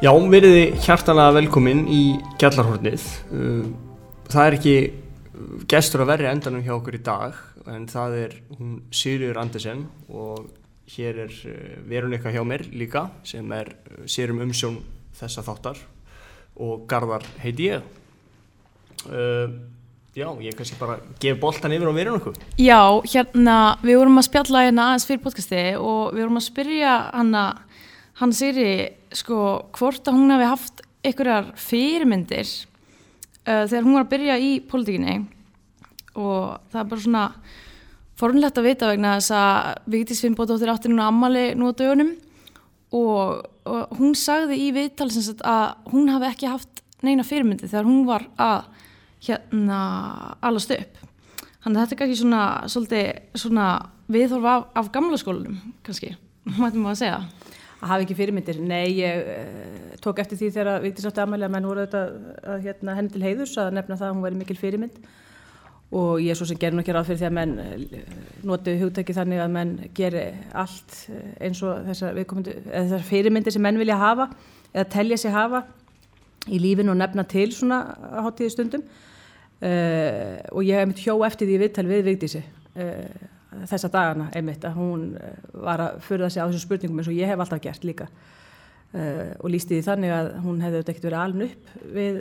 Já, veriði hjartalega velkomin í Gjallarhornið. Uh, Það er ekki gestur að verja endanum hjá okkur í dag en það er hún Sigurður Andersen og hér er uh, Veronika hjá mér líka sem er uh, sérum umsjón þessa þáttar og Garðar heiti ég. Uh, Já, ég kannski bara gef boltan yfir á Veroniku. Já, hérna, við vorum að spjalla hérna aðeins fyrir podcasti og við vorum að spyrja hana, hann Sigri, sko, hvort að hún hafi haft einhverjar fyrirmyndir uh, þegar hún var að byrja í pólitíkinni og það er bara svona forunlegt að vita vegna þess að Vigdís Finnbóttóttir átti núna ammali nú á dögunum og, og hún sagði í viðtalsins að hún hafi ekki haft neina fyrirmyndi þegar hún var að hérna alast upp. Þannig að þetta er kannski svona, svona viðhorf af, af gamla skólanum, kannski, mætum við að segja. Að hafa ekki fyrirmyndir. Nei, ég uh, tók eftir því þegar Vigdís átti aðmæli að menn voru að hérna, henni til heiðurs að nefna það að hún væri mikil fyrirmynd. Og ég er svo sem gerir nú ekki ráð fyrir því að menn uh, notu hugtæki þannig að menn gerir allt uh, eins og þessar, þessar fyrirmyndir sem menn vilja hafa eða telja sig hafa í lífinu og nefna til svona hátíði stundum uh, og ég hef mitt hjó eftir því viðtal við Vigdísi. Uh, þessa dagana einmitt að hún uh, var að fyrða sig á þessum spurningum eins og ég hef alltaf gert líka. Uh, og lísti því þannig að hún hefði ekkert verið aln upp við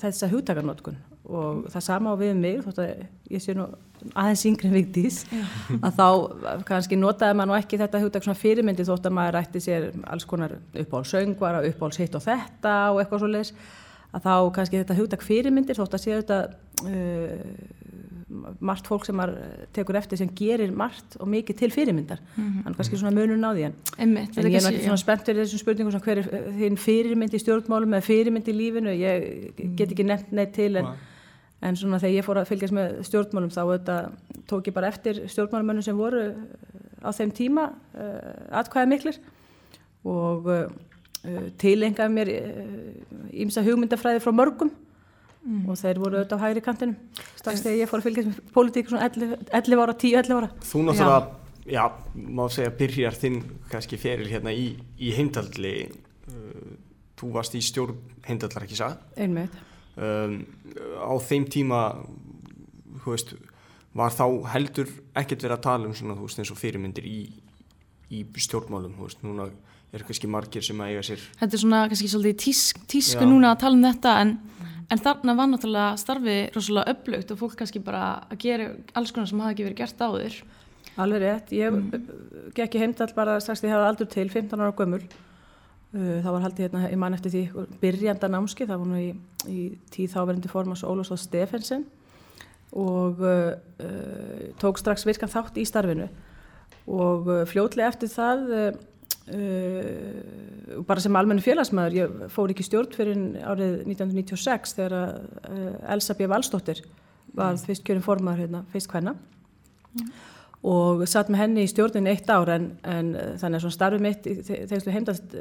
þessa hugtakarnótkun og það sama á við um mig þótt að ég sé nú aðeins yngri en Vigdís að þá kannski notaði maður ekki þetta hugtak svona fyrirmyndi þótt að maður ætti sér alls konar uppáhalds söngvara, uppáhalds hitt og þetta og eitthvað svo leiðis að þá kannski þetta hugtak fyrirmyndir þótt að sé þetta uh, margt fólk sem maður tekur eftir sem gerir margt og mikið til fyrirmyndar. Mm -hmm. þannig kannski svona munun á því en, Einmitt, en ég er náttúrulega spenntur í þessum spurningum svona hver er þín fyrirmynd í stjórnmálum eða fyrirmynd í lífinu, ég get ekki nefnt neitt til en, en svona þegar ég fór að fylgjast með stjórnmálum þá þetta, tók ég bara eftir stjórnmálumönnum sem voru á þeim tíma uh, atkvæða miklir og uh, tilengaði mér ímsa hugmyndafræði frá mörgum mm. og þeir voru auðvitað á hægri kantinum. Strax þegar ég fór að fylgjast með politík svona 11, 11 ára, 10-11 ára. Þú náttúrulega, já, já má segja byrjar þinn kannski feril hérna í, í heimdalli. Uh, þú varst í stjórn heimdallar ekki sað Einmitt. Um, á þeim tíma þú veist var þá heldur ekkert verið að tala um svona þú veist eins og fyrirmyndir í, í stjórnmálum þú veist núna er kannski margir sem að eiga sér Þetta er svona kannski svolítið tísk, tísku Já. núna að tala um þetta en, en þarna var náttúrulega starfi rosalega upplugt og fólk kannski bara að gera alls konar sem hafa ekki verið gert áður. Alveg rétt, ég mm. gekk í heimdall bara strax því að ég hafði aldur til 15 ára gömul. Þá var haldið hérna í mann eftir því byrjanda námski, það var nú í, í tíð þáverindi formas Ólafsson Stefensen og uh, tók strax virkan þátt í starfinu. Og uh, fljótlega eftir það Uh, bara sem almennu félagsmaður ég fór ekki stjórn fyrir árið 1996 þegar uh, Elsa B. Valstóttir var mm. fyrst kjörin formar hérna, fyrst hvenna mm. og satt með henni í stjórnin eitt ár en, en uh, þannig að svona starfið mitt þegar þú heimdast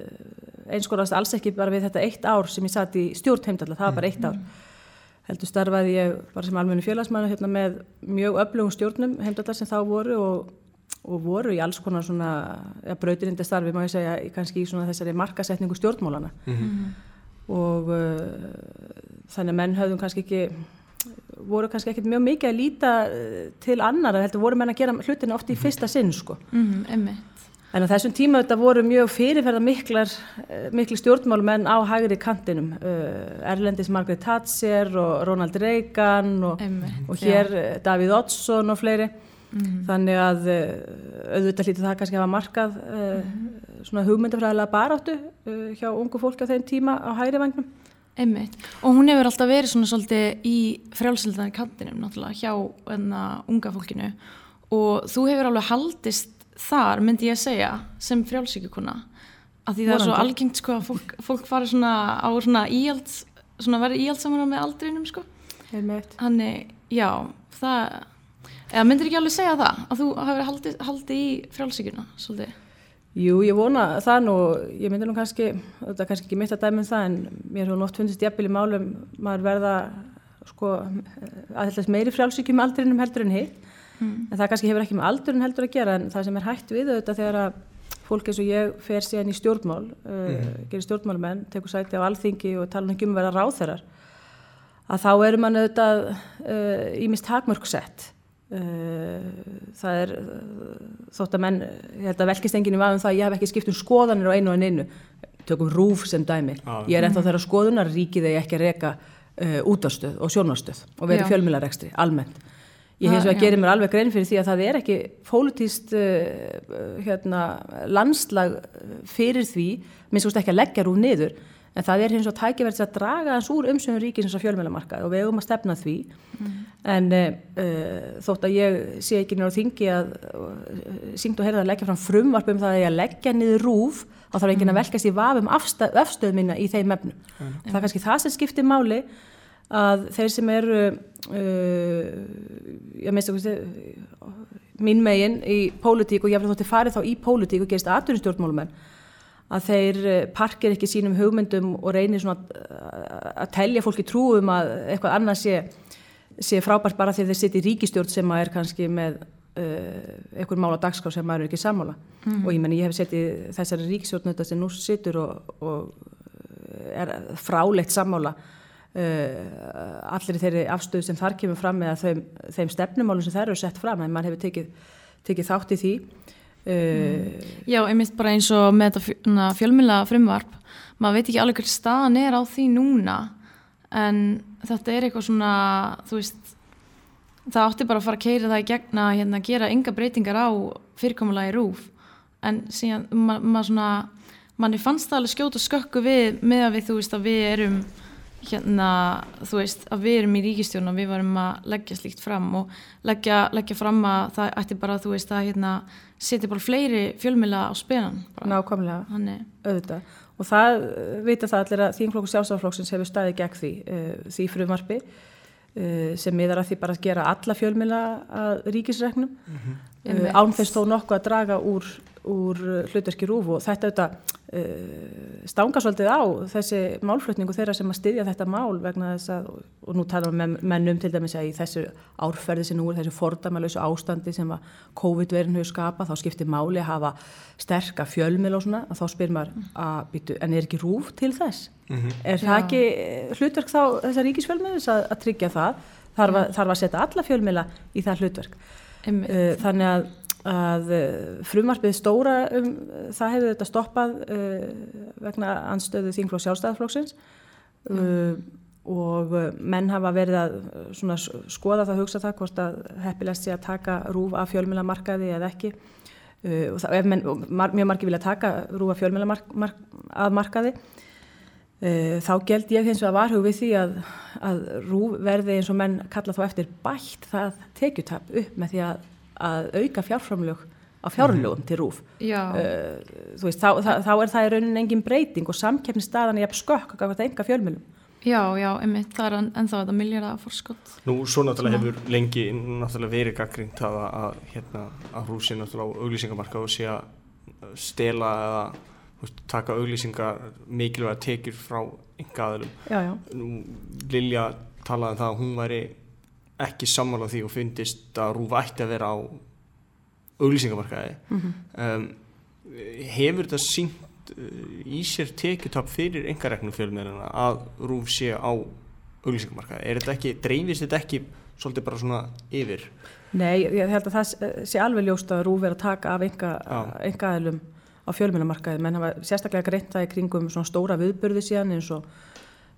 einskórast alls ekki bara við þetta eitt ár sem ég satt í stjórn heimdalla, það var bara eitt ár mm. heldur starfaði ég bara sem almennu félagsmaður hérna, með mjög öflugum stjórnum heimdallar sem þá voru og og voru í alls konar svona ja, brautirindi starfi, má ég segja, kannski í svona þessari markasetningu stjórnmólana mm -hmm. og uh, þannig að menn höfðum kannski ekki voru kannski ekkert mjög mikið að líta uh, til annar, heldur voru menn að gera hlutinu oft í fyrsta sinn, sko. Mm -hmm, en á þessum tíma þetta voru mjög fyrirferða miklar miklu stjórnmálumenn á hægri kantinum uh, Erlendis Margaret Thatcher og Ronald Reagan og, og hér já. Davíð Oddsson og fleiri Mm. Þannig að eh, auðvitað hlítið það kannski að hafa markað mm. svona hugmyndafræðilega baráttu uh, hjá ungu fólki á þeim tíma á hægri vagnum. Einmitt. Og hún hefur alltaf verið svona svolítið í frjálsildari kantinum náttúrulega hjá enna unga fólkinu og þú hefur alveg haldist þar myndi ég að segja sem frjálsíkjukuna að því það Vorandi. er svo algengt sko að fólk, fólk fari svona á svona íhjald svona verið íhjald saman með aldrinum sko. Einmitt. Þannig já það eða myndir ekki alveg segja það að þú hafi haldið, haldið í frjálsíkjuna svolítið Jú, ég vona það nú, ég myndir nú kannski þetta er kannski ekki mitt að dæma um það en mér hefur nátt fundist jafnvel í málum maður verða sko aðhaldast meiri frjálsíkjum aldrinum heldur en hitt mm. en það kannski hefur ekki með aldurinn heldur að gera en það sem er hægt við þetta þegar að fólk eins og ég fer síðan í stjórnmál, uh, gerir stjórnmálumenn, tekur sæti á alþingi og tala ekki um að vera ráþeirar, að þá eru mann auðvitað ímist uh, takmörgsett. Uh, það er uh, þótt að menn, ég held að velkist enginn í vaðum það að ég hef ekki skipt um skoðanir á einu og einu, tökum rúf sem dæmi. Ah. Ég er ennþá þeirra skoðunar ríkið eða ekki að reka uh, útastöð og sjónastöð og verið fjölmilarekstri, almennt. Ég Ah, vegar já. gerir mér alveg grein fyrir því að það er ekki pólitíst uh, hérna, landslag fyrir því, minnst þú ekki að leggja rúf niður, en það er hins vegar tækifært að draga hans úr umsöfum ríkisins á fjölmjölamarkað og við eigum að stefna því. En uh, þótt að ég sé ekki á þingi að uh, syngt og heyrða að leggja fram frumvarp um það að ég að leggja niður rúf, þá þarf enginn að velkast í vafum afstöð minna í þeim efnum. Það er kannski það sem skiptir máli að þeir sem eru uh, ég minnst að mín megin í pólitík og ég hef þótti farið þá í pólitík og gerist atvinnustjórnmálumenn að þeir eh, parkir ekki sínum hugmyndum og reynir svona að- að telja fólki trúum að eitthvað annað sé, sé frábært bara því þeir sitt í ríkistjórn sem að er kannski með uh, einhver mál á dagskrá sem maður er ekki sammála. Og ég menn ég hef sett í þessari ríkistjórn þetta sem nú situr og, og er frálegt sammála uh, allir þeirri afstöðu sem þar kemur fram með þeim, þeim stefnumálum sem þær eru sett fram en maður hefur tekið, tekið þátt í því uh, Já, einmitt bara eins og með þetta fjölmjöla frumvarp, maður veit ekki alveg hver staðan er á því núna en þetta er eitthvað svona, þú veist, það átti bara að fara að keira það í gegn að hérna, gera enga breytingar á fyrirkomulagi rúf en síðan ma maður svona, manni fannst það alveg skjóta skökku við með að við, þú veist, að við erum hérna, þú veist, að við erum í ríkistjórn og við varum að leggja slíkt fram og leggja, leggja fram að það ætti bara, þú veist, að hérna setja bara fleiri fjölmila á spenan bara. nákvæmlega. Þannig, auðvitað. Og það uh, vita það allir að þínflokku sjálfstæðarflokksins hefur staðið gegn því, uh, því frumarpi uh, sem miðar að því bara að gera alla fjölmila að ríkisregnum uh, Einmitt. án þess þó nokkuð að draga úr, úr uh, hlutverki rúf og þetta auðvitað uh, stanga svolítið á þessi málflutningu þeirra sem að styðja þetta mál vegna þess að, og nú tala um menn um til dæmis að í þessu árferði sem nú er þessu fordamalösu ástandi sem að COVID-verin hefur skapað, þá skiptir máli að hafa sterka fjölmil og svona, að þá spyr maður að býtu, en er ekki rúf til þess? Er það Já. ekki eh, hlutverk þá þessar ríkisfjölmiðis að, að tryggja það? Þarf að, þarf að setja alla fjölmila í það hlutverk. Uh, þannig að, að uh, frumarpið stóra um, það hefur þetta stoppað uh, vegna anstöðu þingflokk sjálfstæðarflokksins uh, og menn hafa verið að svona, skoða það, hugsa það hvort að heppilegst sé að taka rúf af fjölmilamarkaði eða ekki. Uh, og, það, ef menn, mar, mjög margir vilja taka rúf af fjölmilamark mark, að markaði. Uh, þá geld ég hins vegar varhug við því að, að rúf verði eins og menn kalla þá eftir bætt það tekjutap upp með því að, að auka fjárframlög á fjárlögum til rúf. já, Uh, þú veist, þá, þá, þá er það í rauninni engin breyting og samkeppnisstaðan er jafn skökk að þetta enga fjölmjölum. já, já, einmitt, það er en- ennþá þetta miljardar fórskott. Nú, svo náttúrulega hefur lengi náttúrulega verið gaggrínt það að, að, hérna, að rúsi náttúrulega á auglýsingamarka og sé að stela eða veist, taka auglýsingar mikilvæga tekjur frá enga aðlum. Já, já. Nú, Lilja talaði um það að hún væri ekki sammála því og fyndist að rúf ætti að vera á auglýsingamarkaði. um, hefur þetta sínt uh, í sér tekjutap fyrir engareknum fjölmiðluna að rúf sé á auglýsingamarkaði? Er þetta ekki, dreifist þetta ekki svolítið bara svona yfir? Nei, ég held að það sé- alveg ljóst að rúf er að taka af enga, Já. enga aðlum á fjölmjölamarkaði, menn hafa sérstaklega greint það í kringum svona stóra viðburði síðan eins og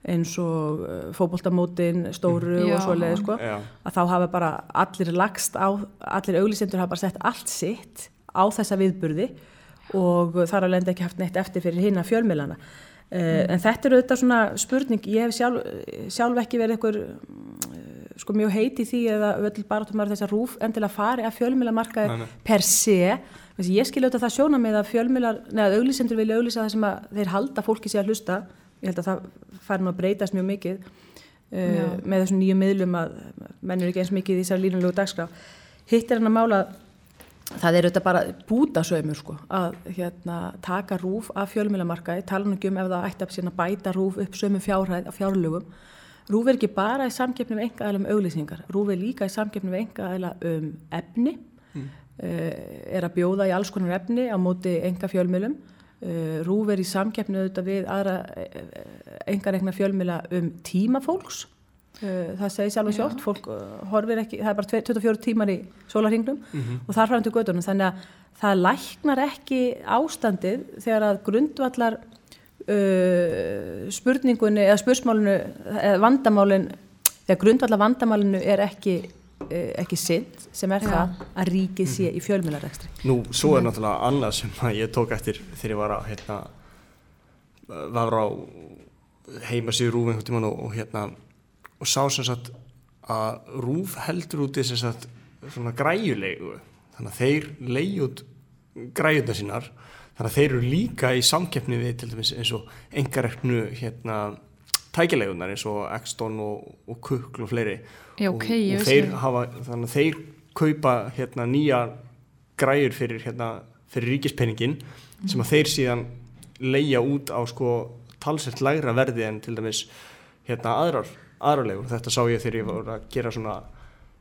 eins og uh, fótboltamótin stóru Já. og svoleiði sko Já, að þá hafa bara allir lagst á, allir auglýsendur hafa bara sett allt sitt á þessa viðburði og þar alveg ekki haft neitt eftir fyrir hinn að fjölmiðlana. Uh, En þetta er auðvitað svona spurning, ég hef sjálf, sjálf ekki verið einhver mm, sko mjög heiti því eða öll barátumar þess að rúf endilega fari að fjölmiðlamarkaði Nei, nei. per. Þessi, ég skil auðvitað það sjóna með að fjölmiðlar, neða auglýsendur vilja auglýsa það sem að þeir halda fólki sé að hlusta. Ég held að það fari nú að breytast mjög mikið uh, með þessum nýju miðlum að menn eru ekki eins mikið í þessar línulegu dagskrá. Hitt er hann að mála það er auðvitað bara bútasöymur sko, að hérna, taka rúf af fjölmiðlamarkaði, tala nú ekki um ef það ætti að sína bæta rúf upp sömu fjárhæð af fjárlögum. Rúf er ekki bara í samkeppni við enga um auglýsingar, rúf er líka í samkeppni við enga um efni, er að bjóða í alls konar efni á móti enga fjölmjölum. Rúf er í samkeppnu auðvitað við aðra engar egna fjölmjöla um tíma fólks. Það segir sjálf og sjótt, fólk horfir ekki, það er bara 24 tímar í sólarhingnum mm -hmm. og þar fram til gödunum. Þannig að það læknar ekki ástandið þegar að grundvallar uh, spurningunni eða spursmálinu eða vandamálin þegar grundvallar vandamálinu er ekki ekki sitt sem er ja. það að ríkið sé í fjölmjölarekstri Nú, svo er náttúrulega annað sem ég tók eftir þegar ég var að hérna, var á heimasíður Rúf einhvern tíman og, og hérna og sá sem sagt að Rúf heldur út í sem sagt svona græjulegu. Þannig að þeir leiðjút græjuna sínar. Þannig að þeir eru líka í samkeppni við til dæmis eins og engareknu hérna tækilegunar eins og Exton og, og Kukl og fleiri Já, okay, og, og þeir hafa þannig að þeir kaupa hérna nýja græjur fyrir hérna fyrir ríkispenningin mm. sem að þeir síðan leia út á sko talsett lægra verði en til dæmis hérna aðrar aðrarlegur þetta sá ég þegar ég var að gera svona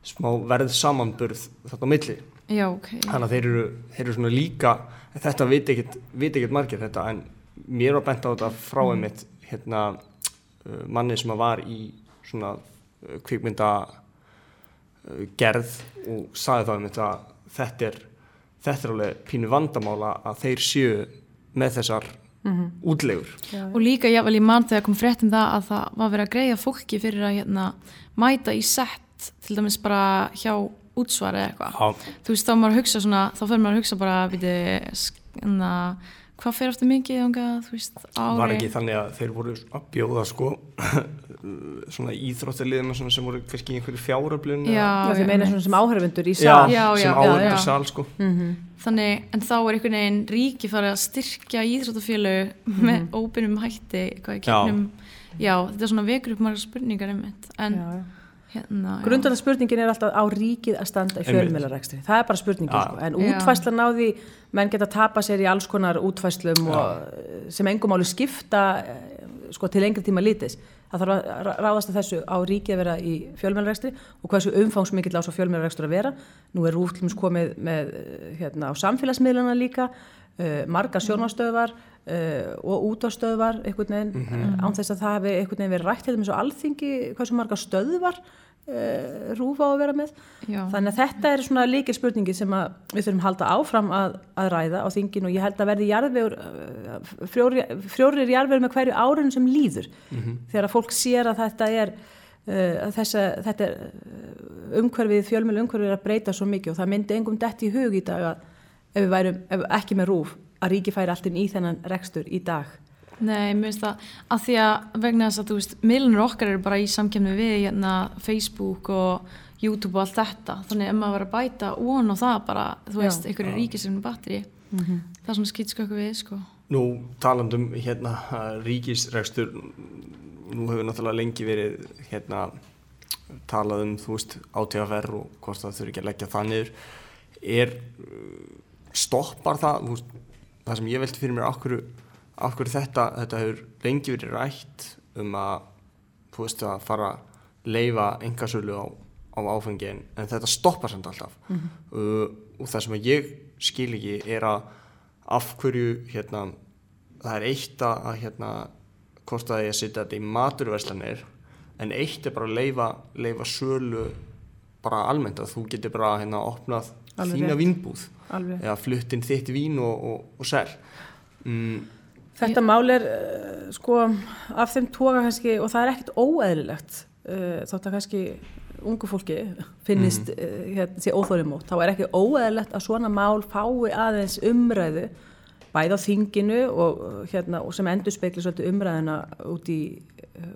smá verð samanburð þetta á milli Já, okay. þannig að þeir eru, þeir eru svona líka þetta veit ekkert margir þetta en mér var bent á þetta frá mm. einmitt hérna, uh, manni sem var í svona uh, kvikmynda uh, gerð og saði þá einmitt að þetta er þetta er alveg pínu vandamála að þeir séu með þessar mm -hmm. útlegur. Og líka ég vel í mann þegar kom fréttum það að það var verið að greiða fólki fyrir að hérna, mæta í sett til dæmis bara hjá útsvar eða eitthvað þú veist þá maður hugsa svona þá fyrir maður að hugsa bara viti, hvað fyrir eftir mikið unga, veist, var ekki þannig að þeir voru að bjóða sko svona íþróttaliðina sem voru kannski einhverju fjáröflun já, já því meina svona sem áhörfundur í sal. Já, já, sem áhörfundur í sal sko. Mm -hmm. þannig en þá er einhvern veginn ríki farið að styrkja íþróttafjölu mm -hmm. með óbyrjum hætti eitthvað í kemnum já. Þetta er svona vekur upp marga spurningar einmitt en já, Hérna, Grundarna spurningin er alltaf á ríkið að standa í fjölmjölarækstri, það er bara spurningin sko. en útfæslan á því, menn geta tapa sér í alls konar útfæslum og, sem engum áli skipta eh, sko, til lengri tíma lítis það þarf að ráðast að þessu á ríkið að vera í fjölmjölarækstri og hversu umfangsmikill á svo fjölmjölarækstur að vera. Nú er Rúflums komið með hérna, á samfélagsmiðluna líka uh, margar sjónastöðvar uh, og útastöðvar mm -hmm. án þess að það hefði einhvern veginn verið rætt, eins og alþingi hversu margar stöðvar uh, rúfa á að vera með Já. þannig að þetta er svona líkir spurningi sem við þurfum að halda áfram að, að ræða á þingin og ég held að verði jarðvegur, uh, frjóri, frjórir jarðvegur með hverju árun sem líður mm -hmm. þegar að fólk sér að þetta er uh, þessa, þetta er umhverfið, fjölmjölu umhverfið er að breyta svo mikið og það myndi engum dett í hug í dag að ef við værum ef ekki með rúf að ríki færi alltaf í þennan rekstur í dag Nei, mér finnst það að því að vegna þess að þú veist, miðlunir okkar eru bara í samkjöfni við hérna, Facebook og YouTube og allt þetta þannig að maður var að bæta ón og það bara þú veist, einhverju ríkisefnum batteri mm -hmm. það sem skýtsk okkur við sko. Nú talandum hérna ríkisregstur nú hefur náttúrulega lengi verið hérna talað um þú veist átíðaferð og hvort það þurfi ekki að leggja það niður er stoppar það veist, það sem ég velti fyrir mér okkur af hverju þetta, þetta hefur lengi verið rætt um að þú veist að fara að leifa engasölu á, á áfengi en, en þetta stoppar samt alltaf. Mm -hmm. uh, og það sem ég skil ekki er að af hverju hérna, það er eitt að hérna, hvort að ég setja þetta í maturverslanir en eitt er bara að leifa, leifa sölu bara almennt að þú getur bara hérna opnað Alveg þína vinnbúð eða fluttin þitt vín og, og, og sel. Mm, Þetta Ég... mál er uh, sko af þeim toga kannski og það er ekkert óeðlilegt uh, þótt að kannski ungu fólki finnist mm -hmm. uh, hérna, sér óþórimót þá er ekki óeðlilegt að svona mál fái aðeins umræðu bæð á þinginu og, hérna, og sem endur speikli svolítið umræðina út í,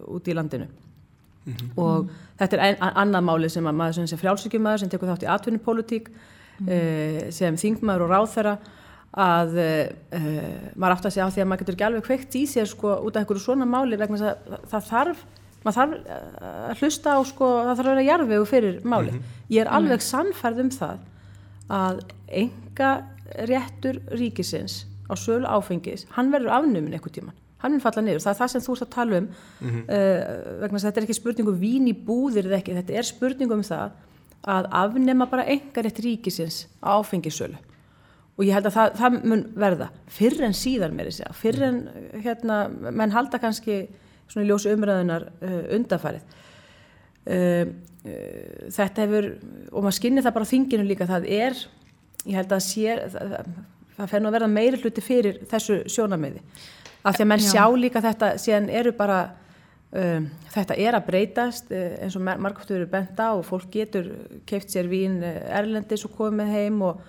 út í landinu mm -hmm. og þetta er ein, annað máli sem að maður sem frjálsvíkjumæður sem tekur þátt í atvinnupolítík mm -hmm. sem þingmaður og ráþæra að uh, maður átt að segja á því að maður getur ekki alveg kveikt í sér sko út af einhverju svona máli vegna að það þarf maður þarf eh, að hlusta á sko það þarf að vera jarfegu fyrir máli mm -hmm. ég er alveg sannfærð um það að enga réttur ríkisins á sölu áfengis hann verður afnuminn eitthvað tíman hann vil falla niður, það er það sem þú ert að tala um mm -hmm. uh, vegna að þetta er ekki spurningu um vín í búðir eða ekki, þetta er spurningu um það að afnema bara engarétt ríkisins á áfengisölu og ég held að það, það mun verða. Fyrr en síðan með þessi fyrr en hérna, menn halda kannski svona í ljósu umræðunar uh, undanfarið. Uh, uh, þetta hefur og maður skinnir það bara þinginu líka það er, ég held að sé það, það fer nú að verða meiri hluti fyrir þessu sjónamiði af því að menn Já. sjá líka þetta síðan eru bara um, þetta er að breytast uh, eins og margóttur eru bent á og fólk getur keift sér vín uh, erlendis og komið heim og,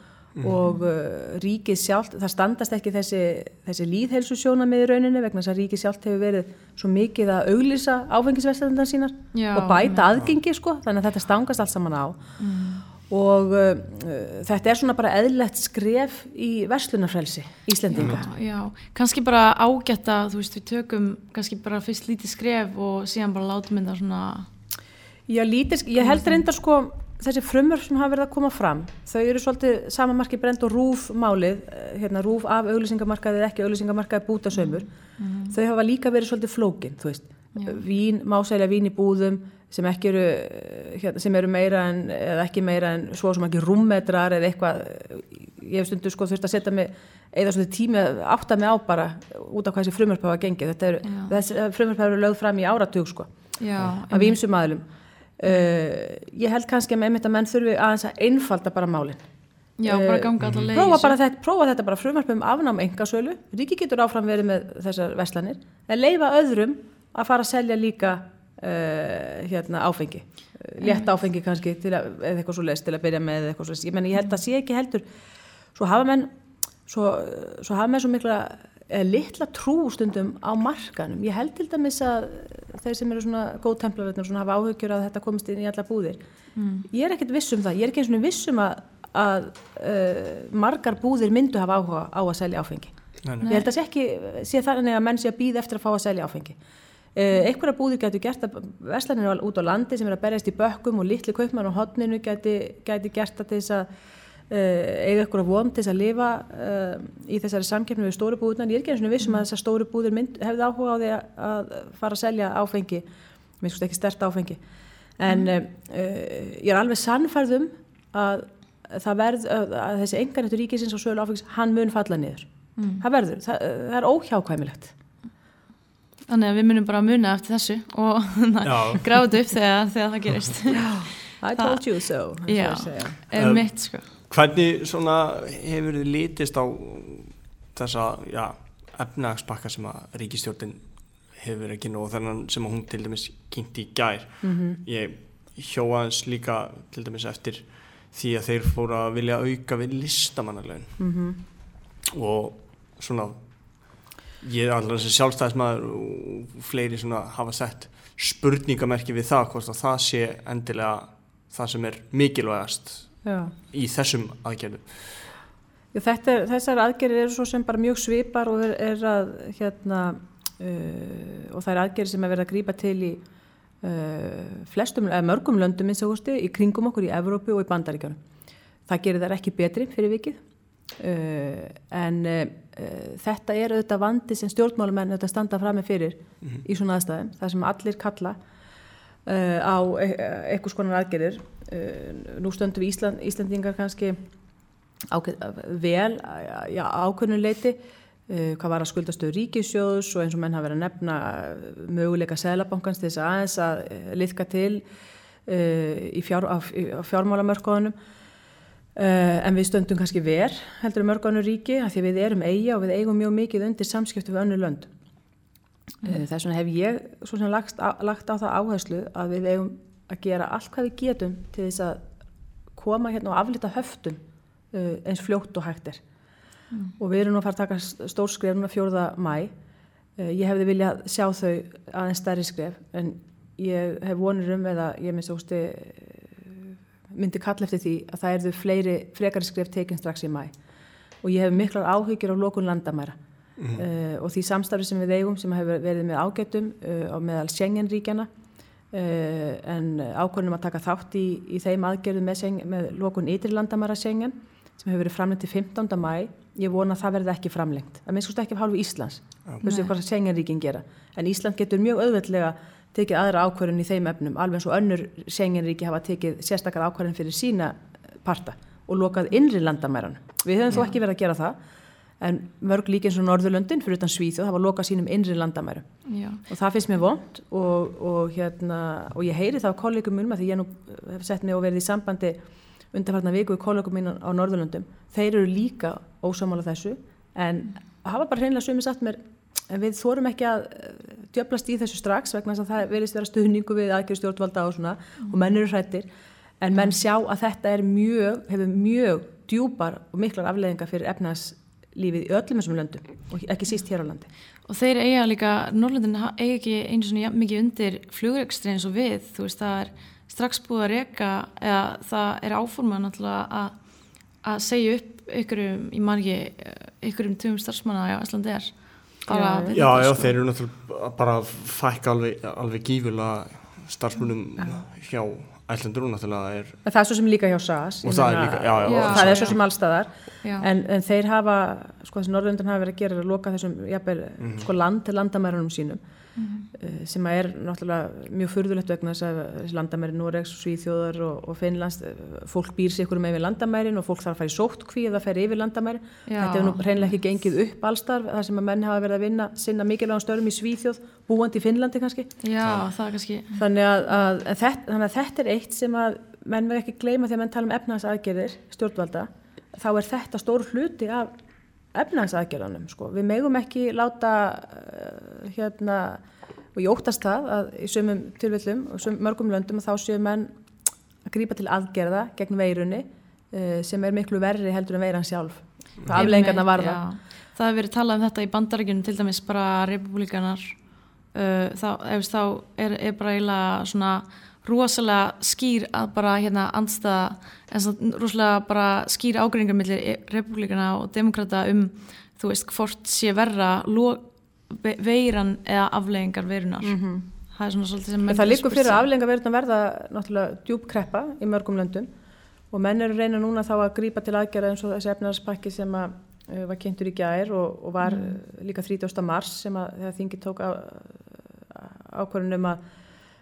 og uh, ríkið sjálft, það standast ekki þessi, þessi líðhelsu sjónamið í rauninni vegna þess að ríkið sjálft hefur verið svo mikið að auglýsa áfengisvestlandar sínar Já, og bæta já. aðgengi sko, þannig að þetta stangast allt saman á og uh, uh, þetta er svona bara eðlegt skref í verslunarfrelsi Íslendinga. Já, kannski bara ágætt að þú veist við tökum kannski bara fyrst lítið skref og síðan bara látum þetta svona Já, lítið, ég held reyndar sko þessi frumur sem hafa verið að koma fram þau eru svolítið samanmarki brend og rúf málið, eh, hérna rúf af auglýsingamarkaðið ekki auglýsingamarkaðið bútasömmur þau hafa líka verið svolítið flókin þú veist, vín, másælega vín í búðum sem ekki eru eh, hérna, sem eru meira en, eða ekki meira en svo sem ekki rúmmetrar eða eitthvað. Ég hef stundu sko þurft að setja mig eða svolítið tími að átta mig á bara út af hvað þessi frumörp hafa gengið. Þetta eru, Já. frumörp hafa verið lögð fram í áratug sko Já, aðlum uh, ég held kannski með einmitt að menn þurfi aðeins að einfalda bara málin. Já bara ganga allar leið í prófa, þetta, prófa þetta bara frumvarpum afnám engasölu, ríki getur áfram verið með þessar veslanir, en leifa öðrum að fara að selja líka uh, hérna áfengi. Létt áfengi kannski eða eitthvað svo leist til að byrja með eitthvað svo leist, ég, meni, ég held að sé ekki heldur svo hafa menn svo, svo hafa menn svo mikla eða litla trú stundum á markanum ég held til dæmis að þeir sem eru svona góð templarvetnir svona hafa áhugjur að þetta komist inn í alla búðir. Ég er ekkert viss um það, ég er ekki eins og viss um að, að uh, margar búðir myndu hafa áhuga á að selja áfengi. Nei, nei. ég held að sé ekki sé þannig að menn sé að býða eftir að fá að selja áfengi. Uh, einhverja búðir getur gert að veslanir út á landi sem er að berjast í bökkum og litli kaupmann á hotninu geti, geti gert það til þess að eiga eitthvað von til þess að lifa uh, í þessari samkeppni við stóru búðunar ég er ekki eins og vissum að þessar stóru búðir mynd, hefði áhuga á því að, að fara að selja áfengi mér finnst ekki stert áfengi. En uh, uh, ég er alveg sannfærðum að það verð að, þessi enganettur ríkisins og sölu áfengis hann mun falla niður. Það verður, það, það er óhjákvæmilegt. Þannig að við munum bara að muna eftir þessu og þetta upp þegar, þegar það gerist. I told you so Um, mitt sko Hvernig svona hefur þið litist á þessa efnagspakka sem að ríkistjórnin hefur ekki nú og þennan sem að hún til dæmis kynnti í gær? Ég hjóa hans líka til dæmis eftir því að þeir fóru að vilja auka við listamannarlegin Mhm. og svona ég er alltaf þessi sjálfstæðismæður og fleiri svona hafa sett spurningamerki við það hvort að það sé endilega það sem er mikilvægast Já. í þessum aðgerðum er, þessar aðgerðir eru svo sem bara mjög svipar og er, er að hérna uh, og það er aðgerðir sem er verið að grípa til í uh, flestum, eða mörgum löndum hústi, í kringum okkur í Evrópu og í Bandaríkjánum. Það gerir þær ekki betri fyrir vikið uh, en uh, þetta er auðvitað vandi sem stjórnmálumenn auðvitað standa fram með fyrir í svona aðstæðum, það sem allir kalla uh, á e eitthvað skonar aðgerðir. Uh, nú stöndum við Ísland, Íslandingar kannski ákveð, vel já, ákveðnuleiti hvað var að skuldastöðu ríkisjóðs og eins og menn hafa verið að nefna möguleika Sælabankans til þess að aðeins að liðka til uh, fjár, á, á fjármálamörkóðunum uh, en við stöndum kannski ver heldur mörkóðunum ríki af því við erum eiga og við eigum mjög mikið undir samskiptu við önnur lönd mm. þess vegna hef ég svo sem lagt lagt á það áherslu að við eigum að gera allt hvað við getum til þess að koma hérna og aflita höftum uh, eins fljótt og hægt er og við erum nú að fara að taka stór skref núna 4. mæ uh, ég hefði viljað sjá þau aðeins stærri skref en ég hef vonur um eða ég minnst ósti myndi kalla eftir því að það erðu fleiri frekari skref tekin strax í mæ og ég hef miklar áhyggjur á lokun landamæra uh, og því samstarfi sem við eigum sem hefur verið með ágætum uh, á meðal Schengen-ríkjana uh, en ákvörnum að taka þátt í, í þeim aðgerðum með, Schengen- með lokun ytri landamæra Schengen sem hefur verið framlengt til 15. mæ ég vona að það verði ekki framlengt að minnst ekki af hálfu Íslands. Veist Nei. hvað Schengen-ríkin gera. En Ísland getur mjög auðveldlega tekið aðra ákvörðun í þeim efnum alveg eins og önnur senginríki hafa tekið sérstakar ákvörðun fyrir sína parta og lokað innri landamæran við höfum þó ekki verið að gera það en mörg líka eins og Norðurlöndin fyrir utan Svíþjóð hafa lokað sínum innri landamærum. Já. og það finnst mér vond og, og, hérna, og ég heyri það á kollegum mínum að því ég nú hef sett mig og verið í sambandi undanfarnar viku í kollegum mín á Norðurlöndum. Þeir eru líka ósamála þessu en hafa bara hreinlega sumi satt mér en við þórum ekki að eh, djöblast í þessu strax vegna þess að það verðist vera stuðningu við aðgjörð stjórnvalda og svona og menn eru hrættir en menn sjá að þetta er mjög, hefur mjög djúpar og miklar afleðingar fyrir efnagslífið í öllum þessum löndum og ekki síst hér á landi. Og þeir eiga líka, Norrlundin eiga ekki einu svona jafn mikið undir flugrekstri eins og við, þú veist það er strax búið að reyka eða það er áformað náttúrulega að, að segja upp ykkurum, man ekki, ykkurum tugum starfsmanna á Íslandi er. Já, já, já, þeir eru náttúrulega bara fækka alveg, alveg gífulega starfsmunum hjá ætlandur og náttúrulega er... Það er svo sem líka hjá SAS. Og það er líka, já, já. já það er svo sem allstaðar, en, en þeir hafa, sko þessi Norrlundan hafa verið að gera að loka þessum, jafnvel, mm -hmm. sko land til landamærunum sínum mm -hmm. sem er náttúrulega mjög furðulegt vegna þess að landamæri Noregs, Svíþjóðar og, og Finnlands fólk býr sér ykkur með yfir landamærin og fólk þarf að fara í sóttkví eða fara yfir landamæri Já. þetta hefur nú reynilega ekki gengið upp allstarf þar sem að menn hafa verið að vinna sinna mikilvægum störum í Svíþjóð, búandi í Finnlandi kannski Já, það er kannski þannig að, að, að, þetta, þannig að þetta er eitt sem að menn verð ekki gleyma þegar menn tala um efnagsaðgerðir stjórnvalda, þá er þetta stór hluti af efnagsaðgerðanum sko. við megum ekki láta uh, hérna og ég óttast það að í sömum tilvillum og sömum mörgum löndum þá séu menn að grípa til aðgerða gegn veirunni uh, sem er miklu verri heldur en veiran sjálf hvað afleggingarna varða já. það hefur verið talað um þetta í bandarækjunum til dæmis bara republikanar uh, þá, ef, þá er, er bara eiginlega svona rosalega skýr að bara hérna andstaða en svona rosalega bara skýr ágreiningar millir republikana og demokrata um þú veist hvort sé verra veiran eða afleggingar veirunar mm -hmm. það er svona svolítið sem það líkur fyrir að afleggingar veirunar verða náttúrulega djúbkreppa í mörgum löndum og menn eru reyna núna þá að grípa til aðgerða eins og þessi efnarspakki sem að uh, var kynntur í gær og, og var mm. líka 30. mars sem að þingi tók ákvörðunum að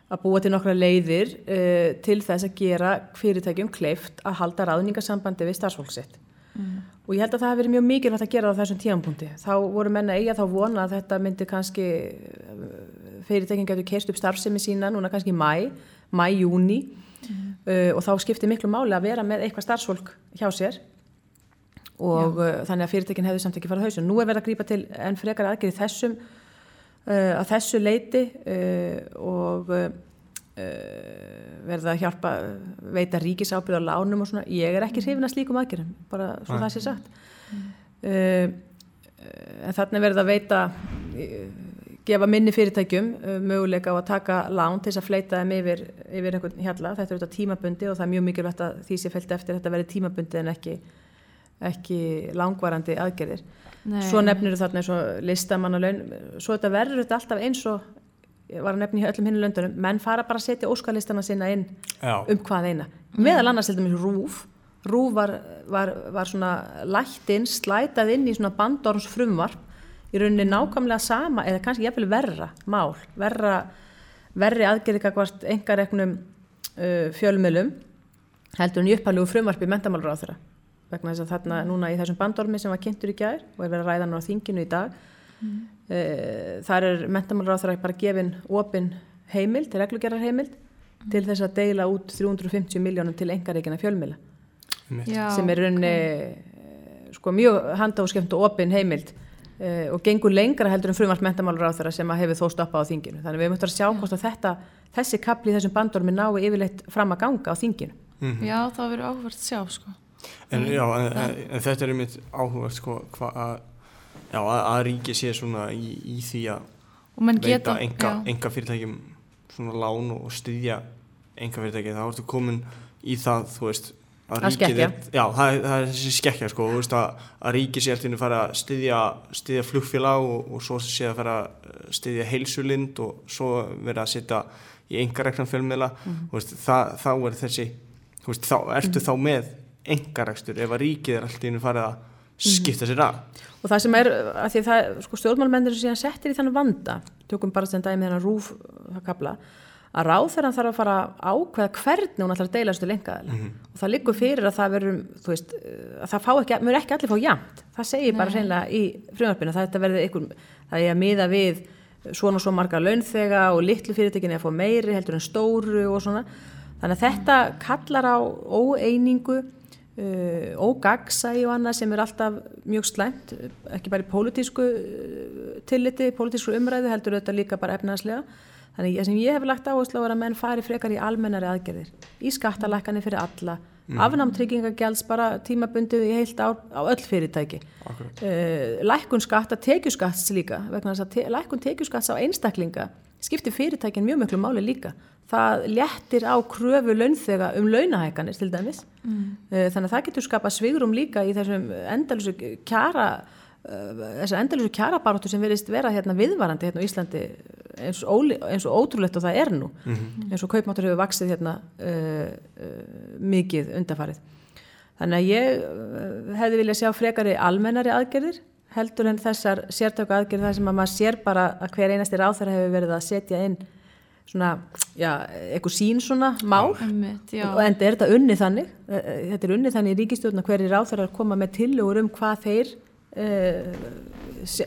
að búa til nokkra leiðir uh, til þess að gera fyrirtækjum kleift að halda ráðningasambandi við starfsfólksitt mm. og ég held að það hefði verið mjög mikilvægt að gera á þessum tíanpunkti þá voru menna eiga þá vona að þetta myndi kannski fyrirtekin getur kerst upp starfsemi sína núna kannski mæ, mæ-júni mm. uh, og þá skiptir miklu máli að vera með eitthvað starfsfólk hjá sér og uh, þannig að fyrirtekin hefði samt ekki farað hausum. Nú er verið að grípa til enn frekar aðgerið þessum að þessu leiti og verða að hjálpa veita ríkisábyrð á lánum og svona, ég er ekki hrifin að slíkum aðgerðum, bara svo Æ. það sé sagt mm. en þannig verða að veita gefa minni fyrirtækjum möguleika á að taka lán til þess að fleita þeim yfir, yfir einhvern hjalla, þetta er auðvitað tímabundi og það er mjög mikilvægt að því sé felt eftir þetta verði tímabundi en ekki ekki langvarandi aðgerðir. Nei. svo nefnir þarna eins og listamannalaun. Svo þetta verður þetta alltaf eins og var að nefna í öllum hinn löndunum. Menn fara bara að setja óskalistana sinna inn Já. um hvað eina. Meðal annars heldur mér Rúf Rúf var, var, var svona lætt inn, slætað inn í svona bandorms frumvarp í rauninni nákvæmlega sama eða kannski jæfnvel verra mál, verra verri aðgerðika hvort engareknum uh, fjölmjölum heldur hann í upphælugu frumvarpi mentamálur á þeirra vegna þess að þarna núna í þessum bandormi sem var kynntur í gær og er verið að ræða nú á þinginu í dag mm. Eh, þar er mentamálur á þeirra bara gefin opin heimild, reglugerar heimild mm. til þess að deila út 350 miljónum til engaríkina fjölmila sem er raunni okay. sko, mjög handháskjöfnd og opin heimild uh, og gengur lengra heldur en frumvart mentamálur á þeirra sem hefur þó stoppað á þinginu þannig við möttum að sjá hvort að þetta þessi kapli í þessum bandormi nái yfirleitt fram að ganga á þinginu mm -hmm. Já, það verður áhugvært sjá sko. En, já, en, en, þetta er einmitt áhugvært sko, að að, ríki sé svona í, í því að veita enga, fyrirtækjum svona lán og styðja enga fyrirtæki, þá ertu komin í það, þú veist, að ríkið er, já, það það er þessi skekkja sko, þú veist að, að ríkið sé alltaf að fara að styðja, styðja flugfélag og, og svo sé að fara að styðja heilsulind og svo vera að setja í enga reknan fjölmiðla, mm -hmm. þá er þessi, þú veist, þá ertu mm -hmm. þá með enga rekstur ef að ríkið er alltaf að fara að skipta sér að og það sem er, að því það, sko stjórnmálmennir sem síðan settir í þannig vanda. Tökum bara sem dæmi þennan rúf það kapla, að ráðferðan þarf að fara ákveða hvernig hún ætlar að deila þessu lengaðala og það liggur fyrir að það verður þú veist, eh, að það fá ekki, mér ekki allir fá jamt, það segir bara hreinlega í frumvarpinu, það þetta verður einhver það er að miða við svona og svo marga launþega og litlu fyrirtekin er að fá meiri heldur en stóru og svona. Þannig að þetta kallar á óeiningu uh, ógagsægi og annað sem er alltaf mjög slæmt, ekki bara í pólitísku uh, tilliti, pólitísku umræðu heldur þetta líka bara efnaðslega þannig sem ég hef lagt áherslu á að menn fari frekar í almennari aðgerðir í skattalækkanir fyrir alla mm. afnám tryggingagjalds bara tímabundið í heilt á, á öll fyrirtæki. Uh, lækkun skatta, tekjuskatts líka vegna þess að te lækkun tekjuskatts á einstaklinga skiptir fyrirtækin mjög miklu máli líka það léttir á kröfu launþega um launahækanir til dæmis. Mm. þannig að það getur skapa svigrum líka í þessum endalusu kjara uh, þessar endalusu kjarabaróttu sem verist vera hérna viðvarandi hérna á Íslandi eins og, óli, eins og ótrúlegt og það er nú. Eins og kaupmáttur hefur vaksið hérna uh, uh, mikið undarfarið þannig að ég hefði viljað sjá frekari almennari aðgerðir heldur en þessar sértöku aðgerðir þar sem að maður sér bara að hver einasti ráþara hefur verið að setja inn svona, já, eitthvað sín svona mál. Einmitt, og enda er þetta unnið þannig Eh, eh, þetta er unnið þannig í ríkistjórna hverjir ráþarar koma með tillögur um hvað þeir uh,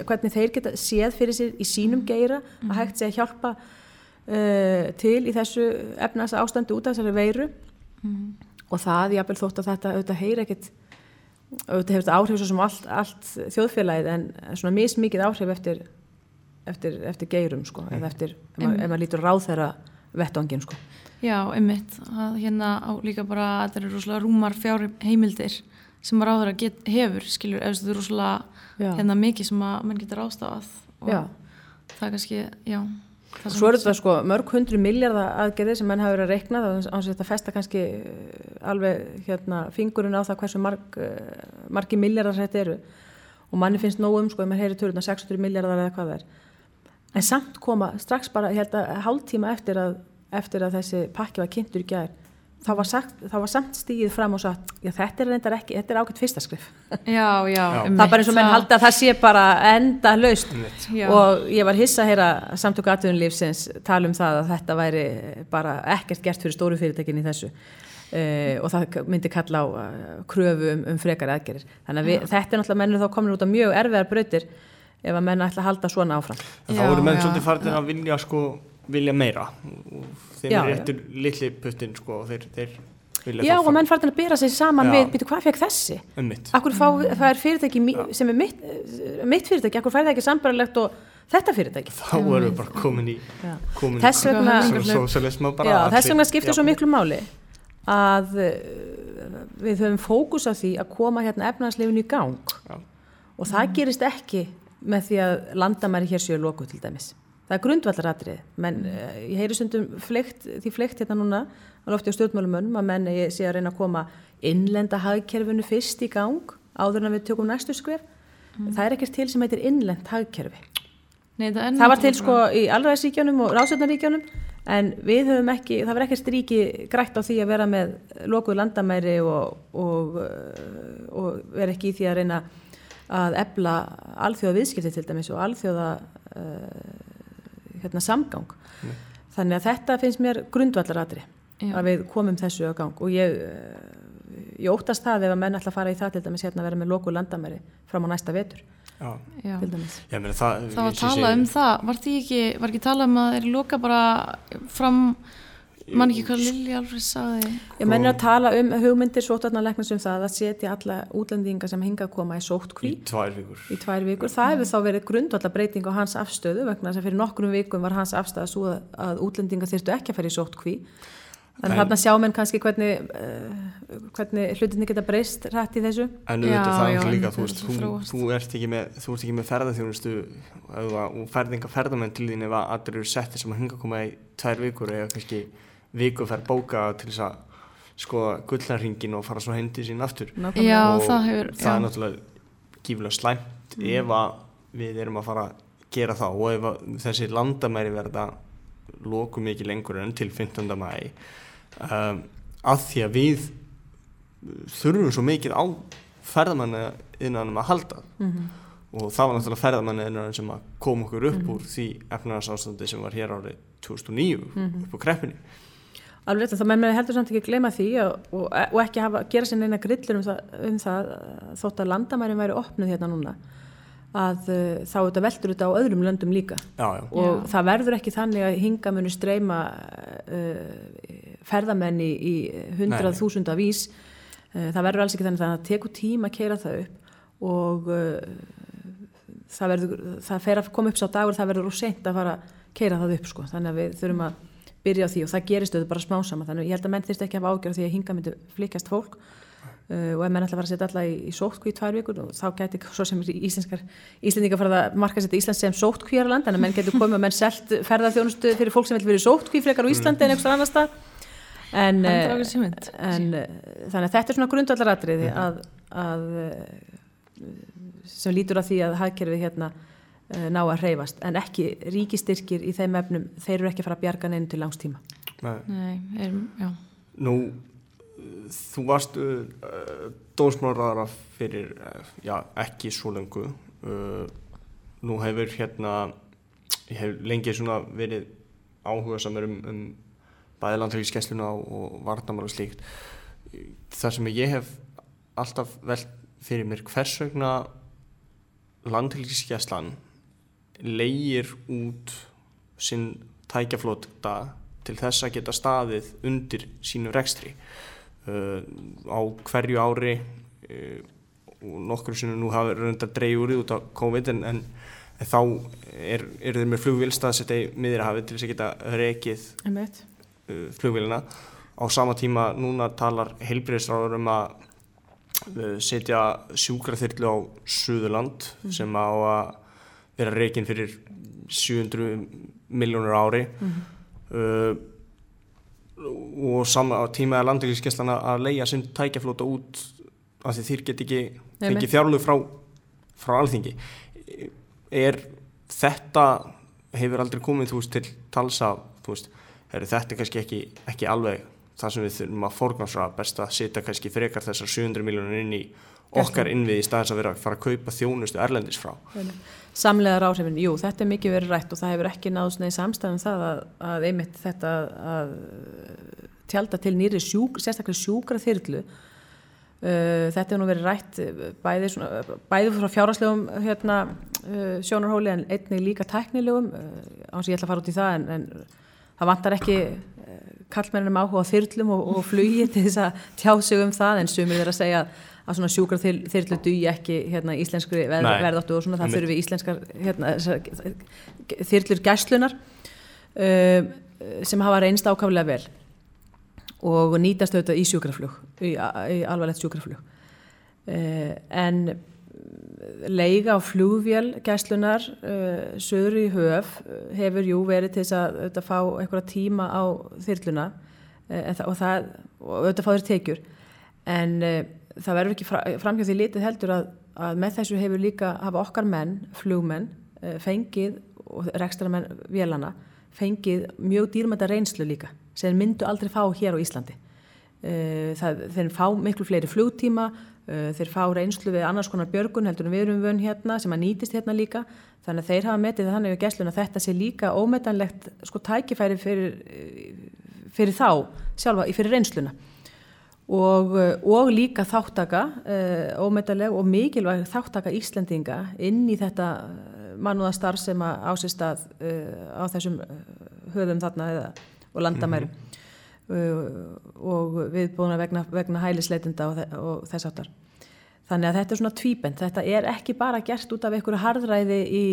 hvernig þeir geta séð fyrir sér í sínum geira að hægt sé að hjálpa uh, til í þessu efnas ástandi út af þessari veiru. Og það, jáfnvel þótt að þetta auðvitað heyri ekkit auðvitað hefur þetta áhrif svo sem allt, allt þjóðfélagið en svona mismikið áhrif eftir, eftir, eftir geirum sko, eða eftir, ef maður, ef maður lítur ráð þeirra vettvangin sko. Já, einmitt, að hérna á líka bara að þetta eru rosalega rúmar fjár heimildir sem að ráður að hefur, skilur, ef þetta er rosalega hérna mikið sem að mann getur ástafað og Já. það er kannski, já það sem- Svo eru þetta sko mörg hundru miljardar aðgerðir sem menn hafa verið að reikna þá án þess að þetta festa kannski eh, alveg hérna fingurinn á það hversu marg, eh, margi miljardar þetta eru. Og manni finnst nóg um sko ef maður heyri töruna 600 miljardar eða hvað það er en samt koma strax bara ég held að hálftíma eftir að, eftir að þessi pakki var kynntur í gær þá var, sagt, þá var samt stígið fram og sagt já þetta er reyndar ekki, þetta er ágætt fyrsta skrif. Já, já, einmitt, það er bara eins og menn halda að það sé bara enda laust. Já. og ég var hissa að heyra samtöku aðtöðunlífsins tala um það að þetta væri bara ekkert gert fyrir stóru fyrirtekin í þessu. Uh, og það myndi kalla á uh, kröfu um, um frekari aðgerir þannig að við, þetta er náttúrulega mennur þá komin út af mjög erfiðar brautir ef að menn ætla að halda svona áfram En Já, þá eru menn já, svolítið farin að vilja sko vilja meira þeim Já, er já. réttur litli puttin sko og þeir, þeir vilja Já og menn farin að bera sig saman Já. við, býtu hvað fekk þessi? Akkur fá, það er fyrirtæki mí- sem er mitt, mitt fyrirtæki, akkur fær það ekki sambarlegt og þetta fyrirtæki? þá erum við bara komin í Já. komin Þess vegna- svo- Já, þess vegna skiptir svo Já. miklu máli að uh, við höfum fókus á því að koma hérna efnarslefinu í gang Já. og það gerist ekki með því að landamæri hér séu loku til dæmis. Það er grundvallaratrið, menn uh, ég heyri stundum fleikt, því fleikt hérna núna á lofti á stjórnmálumönnum að menn ég sé að reyna að koma innlenda hagkerfinu fyrst í gang áður en við tökum næstu skref. Það er ekkert til sem heitir innlend hagkerfi. Nei, það, Það var til náttúrulega sko í allræðsríkjónum og ráðsöfnaríkjónum en við höfum ekki, það var ekkert ríki grætt á því að vera með lokuð landamæri og, og, uh, og vera ekki í því að reyna að ebla alþjóða viðskipti til dæmis og alþjóða uh, hérna, samgang. Þannig að þetta finnst mér grundvallaratri að við komum þessu á gang og ég, uh, ég óttast það ef að menn ætla að fara í það til dæmis hérna að vera með lokuð landamæri fram á næsta vetur Já. Já. til dæmis. Já, meni, það, Það var talað segi- um það, var því ekki, var ekki talað um að þeir loka bara fram, mann ekki hvað Lilja Alfred sagði. Ég menn að tala um hugmyndir sótvarnarleiknins um það að setja alla útlendinga sem hinga að koma í sóttkví í tvær vikur í tvær vikur. Það hefur þá verið grundvallar breyting á hans afstöðu vegna þess að fyrir nokkrum vikum var hans afstöða svo að, að útlendinga þyrstu ekki að fara í sóttkví. Þannig En- að þarna sjá menn kannski hvernig, uh, hvernig hlutinni geta breyst rætt í þessu. En Já, auðvitað það er já, líka, þú veist, þú, þú ert ekki með, þú ert ekki með ferðarþjónustu og ferðinga ferðamenn til þín ef að allir eru settir sem að hinga að koma í tvær vikur eða kannski viku fer bóka til þess að sko gullnarringin og fara svo hendi sín aftur. Já, og það hefur, það er já. náttúrulega gífilega slæmt ef að við erum að fara að gera það og ef að þessi landamæri verða loku mikið lengur en til 15. mæ um, að því að við þurfum svo mikið á ferðamanna innanum að halda Mhm. og það var náttúrulega ferðamanniðinur sem kom okkur upp úr því efnarsástandi sem var hér árið 2009 upp á kreppinni Alveg rétt, þá menn með heldur samt ekki gleyma því og, og, og ekki hafa, gera sér neina grillur um það, um það þótt að landamærin væri opnuð hérna núna að uh, þá þetta veldur þetta á öðrum löndum líka já, já. og Já. það verður ekki þannig að hinga muni streyma uh, ferðamenn í, í hundrað þúsunda vís uh, það verður alls ekki þannig að það tekur tíma að keira það upp og uh, það, verður, það fer að koma upp sá dagur það verður úr seint að fara að keira það upp sko. þannig að við þurfum að byrja á því og það gerist auðvitað bara smá saman. Þannig ég held að menn þyrst ekki að hafa ágjörð því að hinga myndi flikjast fólk. Uh, og ef menn ætla að fara að setja alla í, í sótkví í tvær vikur og þá gæti svo sem íslenskar Íslendingar fara að marka setja Íslands sem sótkvíjarland en að menn getur komið og menn selt ferðarþjónustu fyrir fólk sem vil verið sótkví frekar á Íslandi en einhverstað annar stað en, mynd. en eh, þannig að þetta er svona grundvallaratriði að, að eh, sem lítur að því að hagkerfið hérna ná að hreyfast en ekki ríkistyrkir í þeim efnum þeir eru ekki að fara að bjarga neinu til langstíma Nei. Nei, er, já. Nú, þú varst uh, dósmáraðara fyrir, uh, já, ekki svo lengu. Uh, nú hefur hérna, ég hef lengi svona verið áhuga samar um, um bæði landrækiskessluna og, og varnamál og slíkt. Það sem ég hef alltaf velt fyrir mér, hvers vegna landrækiskesslan leigir út sinn tækjaflóta til þess að geta staðið undir sínu rekstri. Uh, á hverju ári uh, og nokkur sem nú hafa raundar dreigð úr því út á COVID en, en, þá er, er þeir með flugvélstaðsetta í miðrahafi til þess að geta rekið uh, flugvélina. Á sama tíma núna talar heilbreyðisráður um að uh, setja sjúkraþyrlu á Suðurland sem á að vera rekin fyrir 700 miljónur ári. Uh, og sama tíma er landvíkisgeslan að leia sinn tækjaflóta út af því þeir get ekki fengið fjárlug frá, frá alþingi. Er þetta hefur aldrei komið þú veist til talsa veist, er þetta er kannski ekki, ekki alveg það sem við þurfum að forgansra best að setja kannski frekar þessar 700 miljónur inn í okkar innvið í staðins að vera að fara að kaupa þjónustu erlendis frá. Samlegar áhrifin, jú, þetta er mikið verið rætt og það hefur ekki náðust neði samstæðum það að, að einmitt þetta að tjálta til nýri sjúk, sérstaklega sjúkra þyrlu uh, þetta hefur nú verið rætt uh, bæði, svona, bæði frá fjáraslegum hérna, uh, sjónarhóli en einnig líka tæknilegum. Uh, áns ég ætla að fara út í það en, en það vantar ekki uh, kallmennum áhuga þyrlum og, og flugi til þess að tjá sig um það en sumir er að segja að svona sjúkra þyrlu dugi ekki hérna, íslenskri verð, verðáttu og svona það þurfi íslenskar hérna, þyrlur gæslunar uh, sem hafa reynst ákaflega vel og nýtast auðvitað í sjúkraflug í, í alvarlegt sjúkraflug. Uh, en leiga á flugvél gæslunar uh, söður í höf uh, hefur jú verið til þess að auðvitað fá einhverja tíma á þyrluna uh, það, og, það, og auðvitað fá þér tekjur. En uh, það verður ekki fra, framhjá því litið heldur að, að með þessu hefur líka hafa okkar menn, flugmenn uh, fengið og rekstramenn vélana fengið mjög dýrmæta reynslu líka sem myndu aldrei fá hér á Íslandi. Uh, það, þeir fá miklu fleiri flugtíma uh, þeir fá reynslu við annars konar björgun heldur en við erum vön hérna sem að nýtist hérna líka. Þannig að þeir hafa metið þannig að þetta sé líka ómetanlegt sko tækifæri fyrir, eh, fyrir þá sjálfa, fyrir reynsluna og, uh, og líka þáttaka uh, ómetaleg og mikilvæg þáttaka Íslendinga inn í þetta mannúðastarf sem að ásist að á þessum höfum þarna eða, og landamærum. Uh, og viðbúna vegna, vegna hælisleitenda og, þe og þess áttar. Þannig að þetta er svona tvíbent, þetta er ekki bara gert út af einhverju harðræði í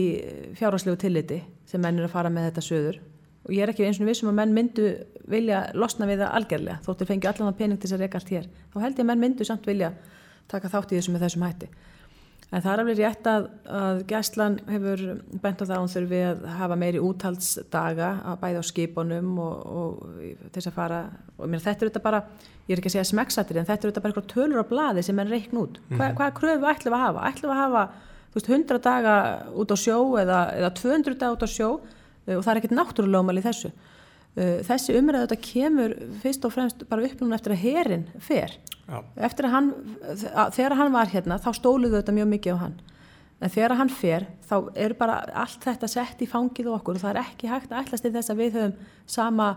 fjárháslegu tilliti sem menn er að fara með þetta söður og ég er ekki eins og vissum að menn myndu vilja losna við það algjörlega þóttir fengið allan að pening til þess að reyka allt hér. Þá held ég að menn myndu samt vilja taka þátt í þessu með þessum hætti. En það er alveg rétt að, að gæslan hefur bent á það að hún þurfi að hafa meiri úthaldsdaga að bæða á skipunum og, og til þess að fara og mér, þetta er þetta bara, ég er ekki að segja smekksættir en þetta er þetta bara eitthvað tölur á blaði sem menn reikn út. Hva, hvaða kröfu ætlum við að hafa? ætlum við að hafa þú veist, 100 daga út á sjó eða, eða 200 daga út á sjó og það er ekkert náttúrulómal í þessu. Uh, þessi umræðu þetta kemur fyrst og fremst bara upp núna eftir að herin fer. Já. eftir að hann, þegar hann var hérna þá stóluðu þetta mjög mikið á hann. En þegar hann fer þá er bara allt þetta sett í fangið okkur og það er ekki hægt að ætlast til þess að við höfum sama,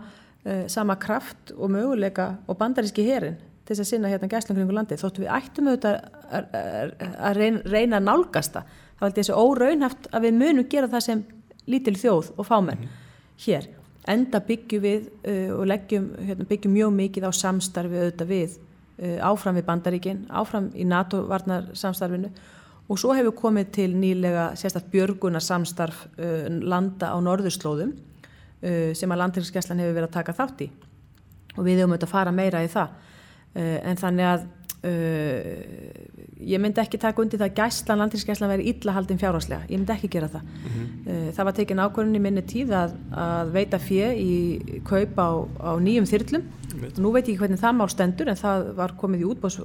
uh, sama kraft og möguleika og bandaríski herin til þess að sinna hérna gæslan kringu landi þóttu við ættum auðvitað að, reyna, reyna nálgasta þá held ég þessi óraunhaft að við munum gera það sem lítil þjóð og fámenn hér. Enda byggjum við uh, og leggjum, hérna, byggjum mjög mikið á samstarfi auðvitað við uh, áfram við bandaríkin, áfram í NATO-varnarsamstarfinu og svo hefur komið til nýlega sérstaklega björgunar samstarf uh, landa á norðurslóðum uh, sem að landinskeslan hefur verið að taka þátt í. Og við höfum auðvitað að fara meira í það. Uh, en þannig að Uh, ég myndi ekki taka undir það að gæslan, landinskæslan veri illa haldin fjárháslega, ég myndi ekki gera það. Mm -hmm. uh, það var tekin ákvörðin í minni tíð að, að veita fjö í kaup á, á nýjum þyrlum. Og nú veit ég ekki hvernig það mál stendur en það var komið í útbós,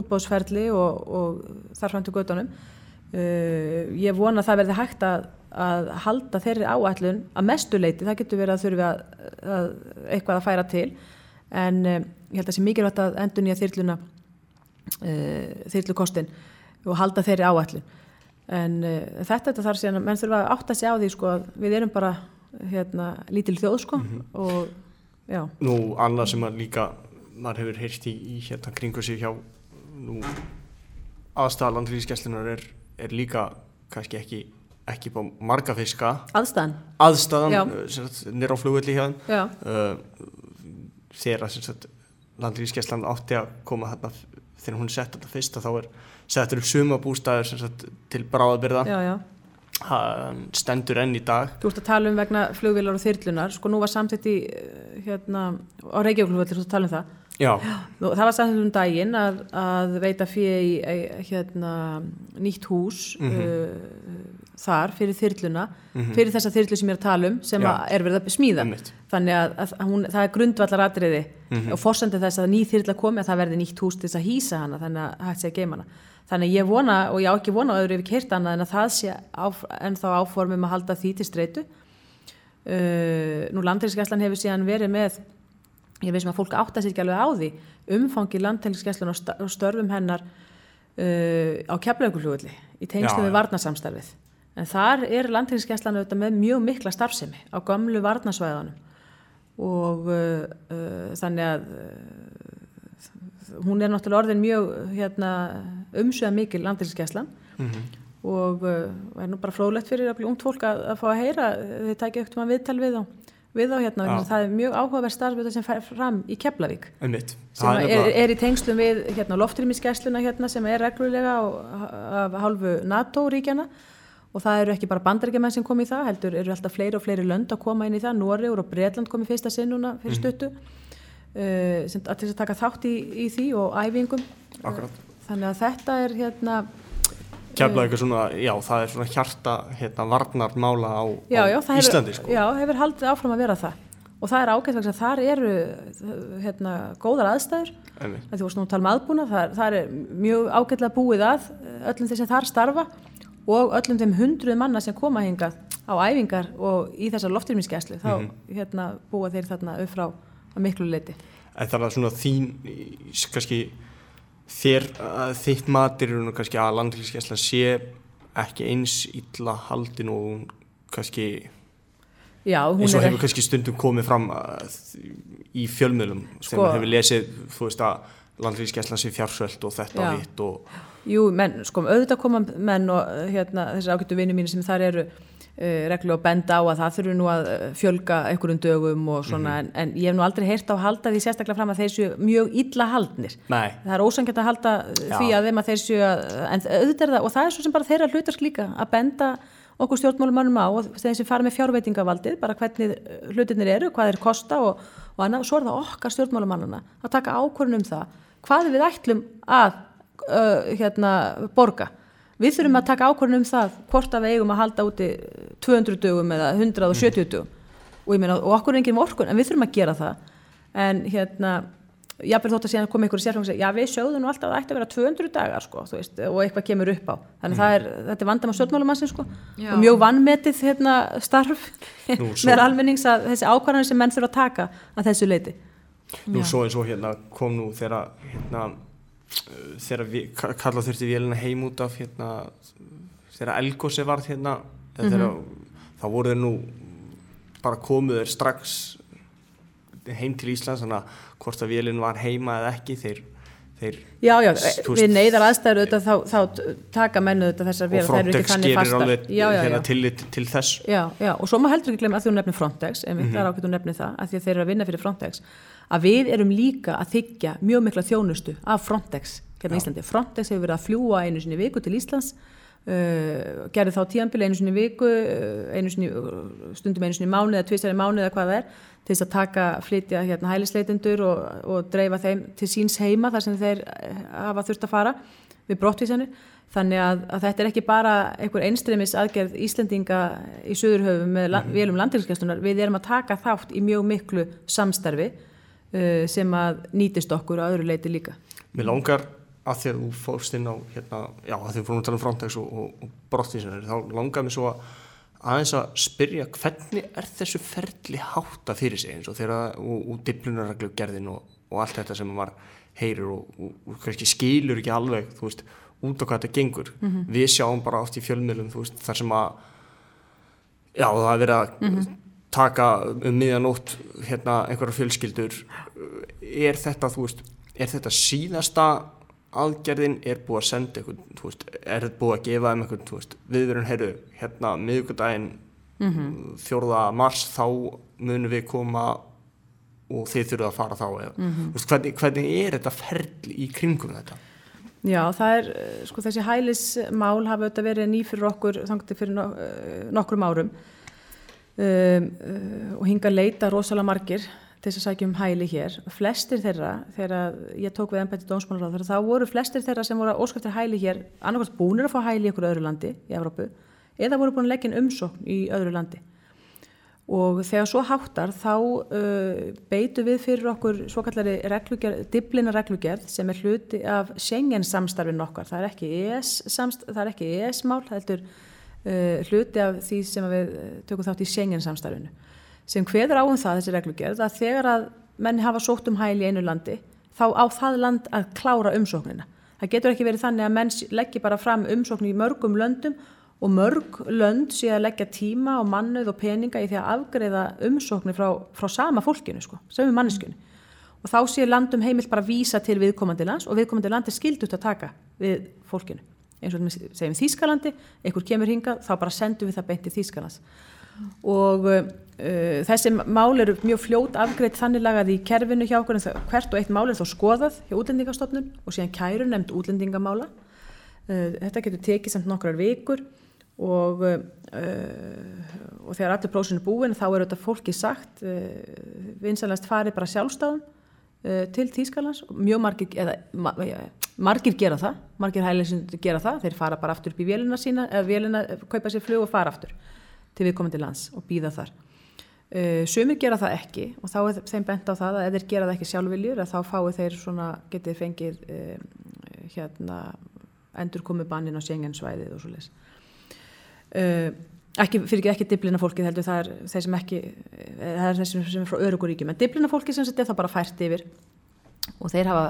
útbósferli og, og þar fram til göttunum uh, ég vona að það verði hægt að, að halda þeirri áætlun að mestuleiti, það getur verið að þurfi að, að eitthvað að færa til en ég held að það sé mikilvægt að endur nýja þyrluna uh, þyrlukostin og halda þeirri áætlun. En uh, þetta, þetta þarf síðan að menn þurfa að átta sig á því sko að við erum bara hérna lítil þjóð sko mm -hmm. og já. Nú annað sem að líka maður hefur heyrst í, í hérna kringu sig hjá nú aðstæða landfríðskeslunar er, er líka kannski ekki ekki bá marga fiska. Aðstæðan, aðstæðan nýra á flugvelli þeim uh, þegar að landríkskeslan átti að koma þarna þegar hún sett þetta fyrst þá er settur upp sumabústæður til bráðabyrða stendur enn í dag. Þú ert að tala um vegna flugvilar og þyrlunar sko nú var samtitt í hérna, á Reykjavík þú tala um það. Já. það var samtitt um daginn að, að veita fyrir hérna, nýtt hús mm -hmm. uh, þar fyrir þyrluna mm -hmm. fyrir þessa þyrlu sem ég er að tala um sem er verið að smíða. Þannig að, að hún, það er grundvallar atriði mm -hmm. og fórsendið þess að ný þyrla komi að það verði nýtt hús til þess að hýsa hana þannig að hægt sé að geima hana. Þannig ég vona og ég á ekki vona öðru ég keirt annað en að það sé áf, ennþá áformum að halda því til streitu. Uh, nú landhelgisgæslan hefur síðan verið með ég veist að fólk átta sér ekki alveg á því umfangi landhelgisgæslan og störfum hennar uh, á keflaugulugulli í tengslu við varnasamstarfið En þar er landhelgisgæslan auðvitað með mjög mikla starfsemi á gamlu varnasvæðanum og uh, uh, þannig að uh, hún er náttúrulega orðin mjög hérna, umsöða mikil landhelgisgæslan. Mm -hmm. og uh, er nú bara frólægt fyrir að bli ungt fólk að, að fá að heyra þau tækja ekkert um að viðtal við á við á hérna, ja. það er mjög áhugaverð starf sem fær fram í Keflavík. Sem er, er, í tengslum við hérna, loftrýmisgæsluna hérna, sem er reglulega á, af hálfu NATO-ríkjana og það eru ekki bara bandarækjumenn sem kom í það heldur eru alltaf fleiri og fleiri lönd að koma inn í það Nóriður og Breitland kom í fyrsta sinn núna fyrir mhm. stuttu mm -hmm. uh, sem að til að taka þátt í, í því og æfingum Akkurat. þannig að þetta er hérna Keflaði eitthvað svona, já það er svona hjarta hérna varnarmála á, já, já, á Íslandi hefur, sko. Já, hefur haldið áfram að vera það og það er ágætt vegna að þar eru hérna góðar aðstæður þú veist nú að tala um aðbúna það er, það er mjög ágætlega búið að öllum þeir sem þar starfa og öllum þeim hundruð manna sem koma hingað á æfingar og í þessar loftirminskeslu þá mm -hmm. hérna, búa þeir þarna upp frá miklu leiti En það er svona þín kannski þér, þitt matir kannski að landhilskesla sé ekki eins illa haldin og kannski Já, eins og hefur kannski stundum komið fram í fjölmjölum sko, sem hefur lesið þú veist að landhilskesla sé fjársvöld og þetta og hitt og Jú, menn, sko, auðvitað koma menn og hérna, þessar ágættu vinnu mínu sem þar eru uh, reglu og benda á að það þurfu nú að uh, fjölga einhverjum dögum og svona, mm -hmm. en, en ég hef nú aldrei heyrt á að halda því sérstaklega fram að þeir séu mjög illa haldnir. Nei. Það er ósangjart að halda Já. því að þeim að þeir séu að, en auðvitað er það, og það er svo sem bara þeirra hlutarsk líka, að benda okkur stjórnmálumannum á og þeir sem fara með fjárveitingavaldið, bara hvernig hlutinir eru, hvað þeir kosta og, og annað, svo er það okkar stjórnmálumannana að taka ákvörðun um það, hvað við ætlum að uh, hérna, borga. Við þurfum að taka ákvörðun um það hvort að við eigum að halda úti 200 dögum eða 170 mhm. dögum og ég meina, og okkur er enginn orkun, en við þurfum að gera það. En hérna, jáfnveg þótt að síðan koma einhverju sérfang og segja, já við sjóðum nú alltaf að það ætti að vera 200 dagar, sko, þú veist, og eitthvað kemur upp á. Þannig mm. er, þetta er vandam á stjórnmálumansin, sko, og mjög vannmetið hérna starf með almennings að þessi ákvarðanir sem menn þurfa að taka að þessu leiti. Nú já. svo eins og hérna kom nú þegar hérna þegar kalla þurfti vélina heim út af hérna, þegar Elgósi varð hérna mm -hmm. þá voru þeir nú bara komuður strax heim til Íslands hvort að vélinn var heima eða ekki þeir Þeir, já, já, við neyðar aðstæður auðvitað, þá, þá taka mennu auðvitað þessar og Frontex gerir alveg hérna til, til þess. Já, já, og svo maður heldur ekki glemja að hún nefnir Frontex en er ákveðt hún nefnir það, að því að þeir eru að vinna fyrir Frontex að við erum líka að þykja mjög mikla þjónustu af Frontex hérna í Íslandi, Frontex hefur verið að fljúa einu sinni viku til Íslands uh, gerði þá tíanbili einu sinni viku uh, einu sinni, stundum einu sinni mánu eða tvisari mánu eða hvað það er til þess að taka, flytja hérna hælisleitendur og, og dreifa þeim til síns heima þar sem þeir eh, hafa þurft að fara við brottvísanir. Þannig að, að þetta er ekki bara einhver einstremis aðgerð Íslendinga í söðurhöfum með la, mhm. vélum landilskjastunar, við erum að taka þátt í mjög miklu samstarfi uh, sem að nýtist okkur á öðru leiti líka. Mér langar að því að þú fórst inn á, hérna, já að því að þú fórum að tala um framtags og, og, og brottvísanir, þá langar mér svo að aðeins að spyrja hvernig er þessu ferli hátta fyrir sig eins og þeirra og, og diplunarreglu gerðin og, og allt þetta sem maður heyrir og, og kannski skilur ekki alveg þú veist, út á hvað þetta gengur mm -hmm. við sjáum bara átt í fjölmiðlum veist, þar sem að já það er verið að mm -hmm. taka um miðanótt hérna einhverja fjölskyldur er þetta veist, er þetta síðasta aðgerðin er búið að senda eitthvað, er þetta búið að gefa um eitthvað, viðverðin, heyrðu, hérna miðugudaginn mm -hmm. 4. mars, þá munum við koma og þið þurfum að fara þá eða, mm -hmm. veist, hvernig, hvernig er þetta ferl í kringum þetta? Já, það er, sko þessi hælismál hafa auðvitað verið nýfyrir okkur þangtið fyrir eh, nokkrum árum um, uh, og hinga leita rosalega margir til þess að sækja um hæli hér. Flestir þeirra, þegar ég tók við ennbætti dómsmálaráð, þá voru flestir þeirra sem voru óskæftir hæli hér, annarkvæmst búinir að fá hæli í einhverju öðru landi í Evrópu, eða voru búin að leggja umsókn í öðru landi. Og þegar svo háttar, þá uh, beitu við fyrir okkur svo kallari diblina reglugerð sem er hluti af Schengen samstarfin okkar. Það er ekki ES-mál, ES það er uh, hluti af því sem við tökum þátt í Schengen samstarfinu sem hveður áum það þessi reglugjörð að þegar að menni hafa sótt um hæli í einu landi þá á það land að klára umsóknina. Það getur ekki verið þannig að menn leggir bara fram umsókn í mörgum löndum og mörg lönd sé að leggja tíma og mannuð og peninga í því að afgreða umsóknir frá, frá sama fólkinu, sko, sömu manneskunni. Og þá sé landum heimilt bara vísa til viðkomandi lands og viðkomandi land er skildut að taka við fólkinu. Eins og við segjum Þýskalandi, einhver kemur hinga, þá bara sendum við það beint í Þýskalands og uh, þessi mál eru mjög fljót afgreitt þannig lagað í kerfinu hjá okkur en það, hvert og eitt mál er þó skoðað hjá útlendingastofnun og síðan kæru nefnd útlendingamála. Uh, þetta getur tekið samt nokkrar vikur og, uh, og þegar allir prósinu búin þá er þetta fólki sagt vinsanlegast farið bara sjálfstáðum til Tískalans mjög margir, eða, margir gera það margir hægleysund gera það. Þeir fara bara aftur upp í vélina sína eða vélina, kaupa sér flug og fara aftur til viðkomandi lands og býða þar. Uh, sumir gera það ekki og þá er þeim bent á það að ef þeir gera það ekki sjálfviljur þá fái þeir svona, getið fengið uh, hérna, endur komið bannin á sengensvæðið og svo leiðis. Uh, ekki, fyrir ekki diblina fólkið heldur það er þeir sem ekki, það er þeir sem er frá öruguríkjum, en diblina fólkið sem þetta er það bara fært yfir og þeir hafa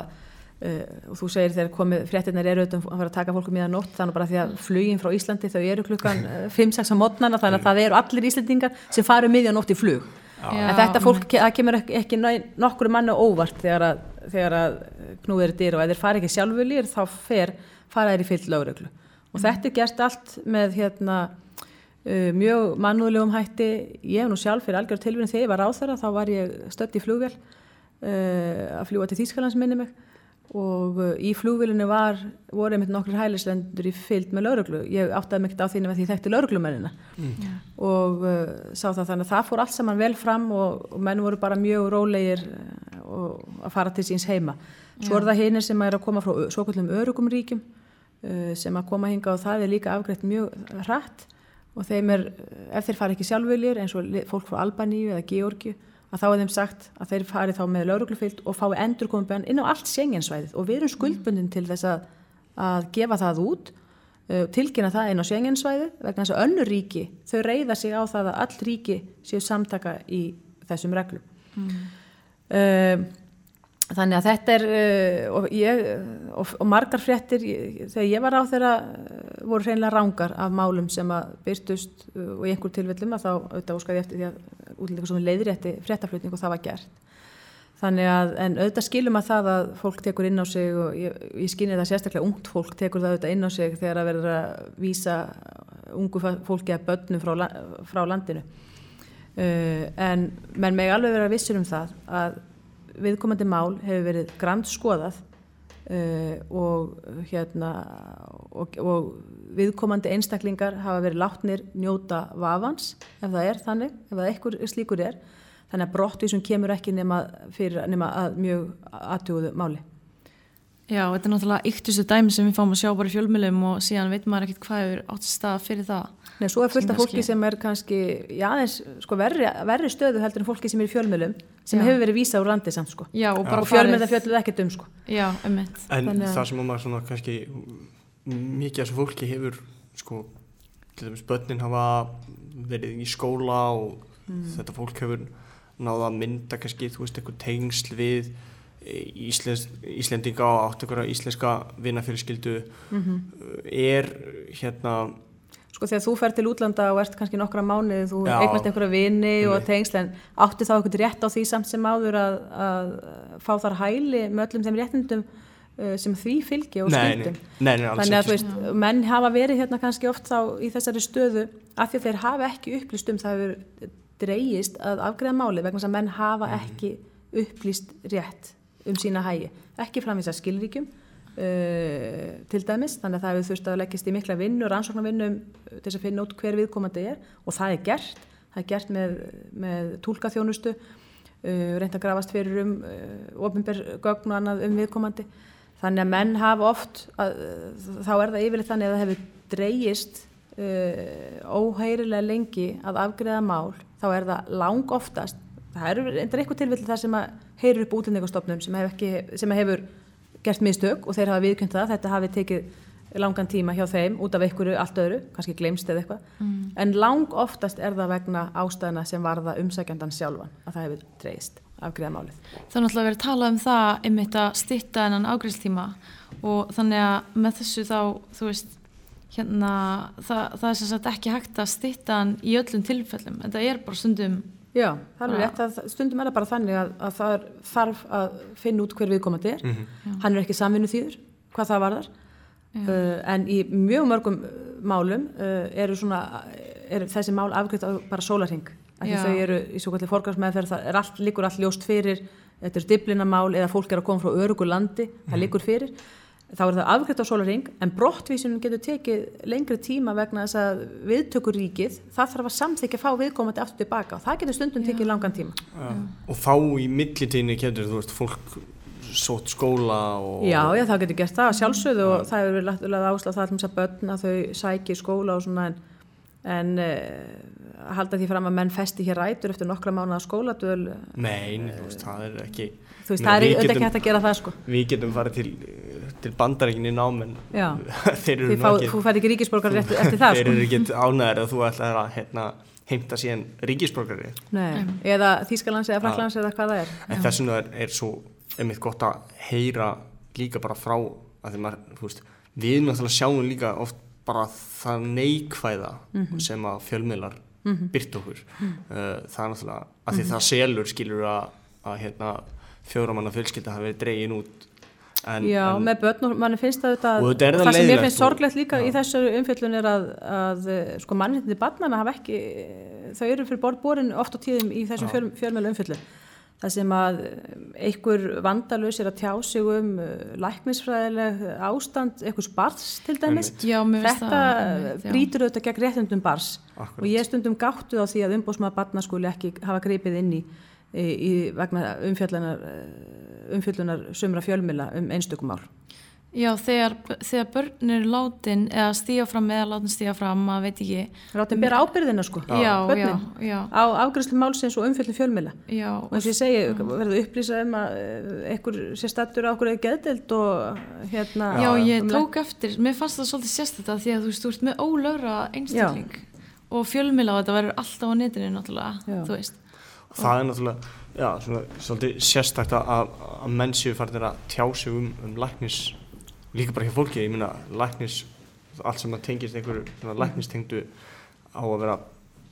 Uh, og þú segir þegar komið fréttinnar eru auðvitað að fara að taka fólkum í það nótt þannig bara því að flugin frá Íslandi þau eru klukkan 5-6 uh, á mótnana þannig að það eru allir Íslandingar sem faru miðja nótt í flug. En þetta fólk, það kemur ekki, ekki nokkru mannu óvart þegar að, þegar að knúður dyr og ef þeir fari ekki sjálfulir þá fer, fara þeir í fyllt lögreglu. Og þetta er gert allt með hérna uh, mjög mannúðlegum hætti. Ég hef nú sjálf fyrir algjör tilvíðin þegar ég var á þeirra þá var ég stött í flugvel uh, að fljúa til Þýskalands minni mig og uh, í flúvilinu var voru einmitt nokkur hælislendur í fyllt með lauruglu, ég áttaði mikið á því að því þekkti lauruglumennina mm. og uh, sá það þannig að það fór allt saman vel fram og, og menn voru bara mjög rólegir uh, að fara til síns heima. Svo er það hinnir sem er að koma frá svo kallum örugum ríkjum uh, sem að koma hinga og það er líka afgreitt mjög hratt. Og þeim er, ef þeir fara ekki sjálfviljur eins og fólk frá Albaníu eða Georgiu að þá er þeim sagt að þeir fari þá með lauruglufyllt og fái endur komið beðan inn á allt Schengensvæðið. Og við erum skuldbundin til þess að, að gefa það út uh, tilkynna það inn á Schengensvæðið vegna þess að önnur ríki, þau reyða sig á það að all ríki séu samtaka í þessum reglum. Mm. uh, Þannig að þetta er, uh, og, ég, og, og margar fréttir, ég, þegar ég var á þeirra, uh, voru hreinlega rángar af málum sem að byrtust uh, og í einhver tilfellum að þá auðvitað óskaði eftir því að útlýka svona leiðrétti fréttaflutning og það var gert. Þannig að, en auðvitað skilum að það að fólk tekur inn á sig og ég, ég skynni það sérstaklega ungt fólk tekur það auðvitað inn á sig þegar að verður að vísa ungu fólki að börnum frá, frá landinu. Uh, en menn meg alveg vera vissur um það að viðkomandi mál hefur verið grænt skoðað uh, og, hérna, og, og viðkomandi einstaklingar hafa verið látnir njóta vafans ef það er þannig, ef það ekkur slíkur er þannig að brottvísum kemur ekki nema, fyrir, nema að mjög aðtjóðu máli. Já, þetta er náttúrulega yktustu dæmi sem við fáum að sjá bara í fjölmjölum og síðan veit maður ekkert hvað er átt stað fyrir það. Nei, svo er fullt af fólki sem er kannski, já, eins, sko, verri, verri stöðu heldur en fólki sem er í fjölmjölum sem já. hefur verið vísað úr landi samt, sko. Já, og, og fjölmjölda fjölluð ekkert um, sko. Já, um mitt. En Þannig, það sem maður svona kannski, mikið af þessu fólki hefur, sko, til dæmis börnin hafa verið í skóla og mm. þetta fólk hefur náða að mynda kannski, þú veist, eitthvað tengsl við Íslands, Íslendinga og átt okkur íslenska vinnafélskildu mm -hmm. er hérna Sko þegar þú fer til útlanda og ert kannski nokkra mánuði, þú eignast einhverja vini og tengsl en áttu þá eitthvað rétt á því samt sem áður að, að fá þar hæli með öllum þeim réttindum uh, sem því fylgi og nei, Þannig að veist, já. menn hafa verið hérna kannski oft þá í þessari stöðu af því að þeir hafa ekki upplýst um það hefur dreyist að afgreða máli vegna að menn hafa mhm. ekki upplýst rétt um sína hægi, ekki framvisa skilríkjum uh, til dæmis, þannig að það hefur þurft að leggjast í mikla vinnu, rannsóknarvinnu til þess að finna út hver viðkomandi er. Og það er gert, það er gert með, með tólkaþjónustu, uh, reynd að grafast fyrir um uh, ofinbergögn og annað um viðkomandi, þannig að menn hafa oft, að, þá er það yfirleitt þannig að það hefur dreyist uh, óheirilega lengi að afgreða mál, þá er það lang oftast það eru eitthvað tilvill þar sem að heyrir upp útlendingastofnum sem, hef ekki, sem hefur gert mistök og þeir hafa viðkjönd það þetta hafi tekið langan tíma hjá þeim út af einhverju allt öðru, kannski glemst eða eitthvað, mm. en lang oftast er það vegna ástæðina sem varða umsækjandan sjálfan að það hefur treyst afgriðamálið. Það er náttúrulega verið að tala um það einmitt að stitta enn ágriðstíma og þannig að með þessu þá, þú veist, hérna, það, það er sem sagt ekki hægt að stitta hann í öllum tilfellum, en það er bara stundum Já, það er rétt. Að stundum er það bara þannig að, að það er þarf að finna út hver viðkomandi er, mm -hmm. hann er ekki samvinnu þýður, hvað það varðar. Uh, en í mjög mörgum uh, málum uh, eru svona er þessi mál afgriðt á bara sólarhing af því þau eru í svo kallið forgarsmeðferð það er allt, líkur allt ljóst fyrir. Þetta er diblinamál eða fólk er að koma frá örugu landi, mm -hmm. það mhm. líkur fyrir þá er það afgriðt á sólaring en brottvísunum getur tekið lengri tíma vegna þess að viðtökuríkið það þarf að samþykja að fá viðkomandi aftur tilbaka og það getur stundum tekið langan tíma. Ja. og þá í millitíðinni getur þú veist fólk sót skóla og... Já, já, það getur gert það sjálfsögðu og það er verið áslað það að börn að þau sækir skóla og svona en, en uh, halda því fram að menn festi hér rætur eftir nokkra mánuða skóladöl Nei, þú veist, það er ekki Þú veist, það er auðvitað ekki hægt að gera það sko. Við getum farið til til bandarækinni námen þeir eru nú ekki þú fær ekki ríkisborgar eftir, eftir það þeir eru sko. ekki ánæður að þú ætlar að hérna, heimta síðan ríkisborgari eða Þýskalands eða Fraklands eða hvað það er en þess vegna er, er svo einmitt gott að heyra líka bara frá að maður, veist, við náttúrulega sjáum líka oft bara það neikvæða mm -hmm. sem að fjölmiðlar mm -hmm. byrt okkur mm -hmm. það er náttúrulega að því mhm. það selur skilur að, að hérna, fjóramanna fjölskylda hafi verið dregin út En, Já, en, með börn og manni finnst það þetta og, og það sem ég finnst sorglegt líka já. í þessu umfjöldun er að, að sko mannhildinni barnana hafa ekki þau eru fyrir borðbórin oft á tíðum í þessum fjöl, fjölmjölu umfjöldun það sem að einhver vandalus er að tjá sig um uh, læknisfræðileg ástand einhvers bars til dæmis já, þetta það, brítur auðvitað gegn réttundum bars Akkurat. og ég stundum gáttu á því að umbósmaða barna skuli ekki hafa greipið inn í í, vegna umfjöllunar, eh, umfjöllunar sumra fjölmila um einstökum ár. Já, þegar, þegar börn eru látin eða stíga fram eða látin stíga fram, maður veit ekki. Látin bera ábyrðina sko, já, já, já. á afgræslu málsins og umfjöldin fjölmila. Já. Og eins og ég segi, verður upplýsað um að einhver eh, sé stattur á okkur eða geðdelt og hérna. Já, ég um tók eftir, mér fannst það svolítið sérstaklega því að þú ert með ólögra einstakling og fjölmila og þetta verður alltaf á netinu náttúrulega, þú veist það er náttúrulega já, svona, svolítið sérstakt að, að menn séu farinir að tjá sig um, um læknis, líka bara hjá fólki, ég minna læknis, allt sem að tengist einhverju svona læknistengdu á að vera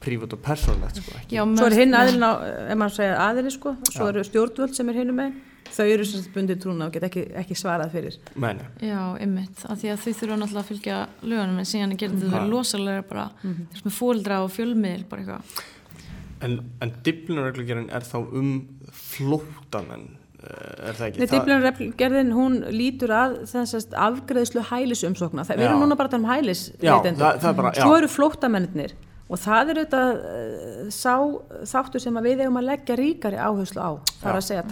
prívat og persónlegt, sko, ekki. Já, Svo er hinn aðilin á, ef maður segja aðilin sko, svo eru stjórnvöld sem er hinnum með, þau eru sem sagt bundið trúna og get ekki, ekki svarað fyrir. Meni, Já, ymmit, af því að þau þurfa náttúrulega að fylgja lögunum en síðan þetta Ha. verið losalega bara þess með fóldra og fjölmiðl bara eitthvað. En, en Dyflinarreglugerinn er þá um flóttamenn, eh, er það ekki? Nei, Dyflinargerðin, hún lítur að þessast afgreðslu hælisumsókna. Við erum núna bara að tala um hælisleitendur. er Svo eru flóttamennir og það er auðvitað uh, sá þáttur sem við eigum að leggja ríkari áherslu á. Það er Já. að segja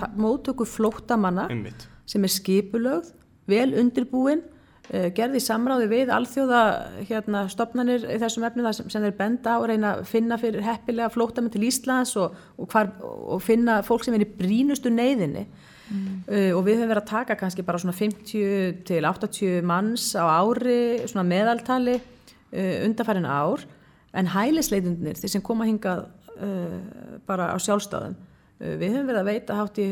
flóttamanna einmitt, sem er skipulögð, vel undirbúin, uh, gerði í samráði við alþjóða hérna, stopnanir í þessum efnum sem, sem þeir benda á að reyna að finna fyrir heppilega flóttamenn til Íslands og, og, hvar, og finna fólk sem er í brínustu neyðinni. Uh, og við höfum verið að taka kannski bara svona 50 til 80 manns á ári, svona meðaltali uh, undarfærin ár en hælisleitundinir, þeir sem koma hingað uh, bara á sjálfstáðum við höfum verið að veita hátt í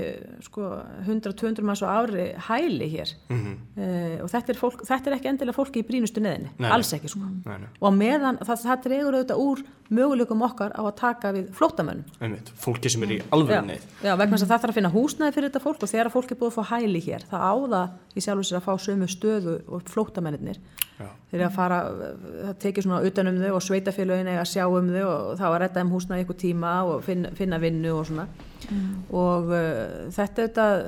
sko, 100-200 manns á ári hæli hér. Mhm, uh, og þetta er, fólk, þetta er ekki endilega fólki í brínustu neðinni, Nei, alls ekki sko. Nei, nei, og meðan það, það dregur auðvitað úr möguleikum okkar á að taka við flóttamönnum. Einmitt, fólki sem er í alveg Já, neyð, já, vegna þess að það þarf að finna húsnæði fyrir þetta fólk og þegar fólk er búið að fá hæli hér það á það í sjálfur sér að fá sömu stöðu og flóttamennir já, þeir eru að fara, það tekið svona utan um þau og sveitafélagin eiga að sjá um þau og þá að redda um húsnæði ykkur tíma og finna, finna vinnu og svona. Og uh, þetta auðvitað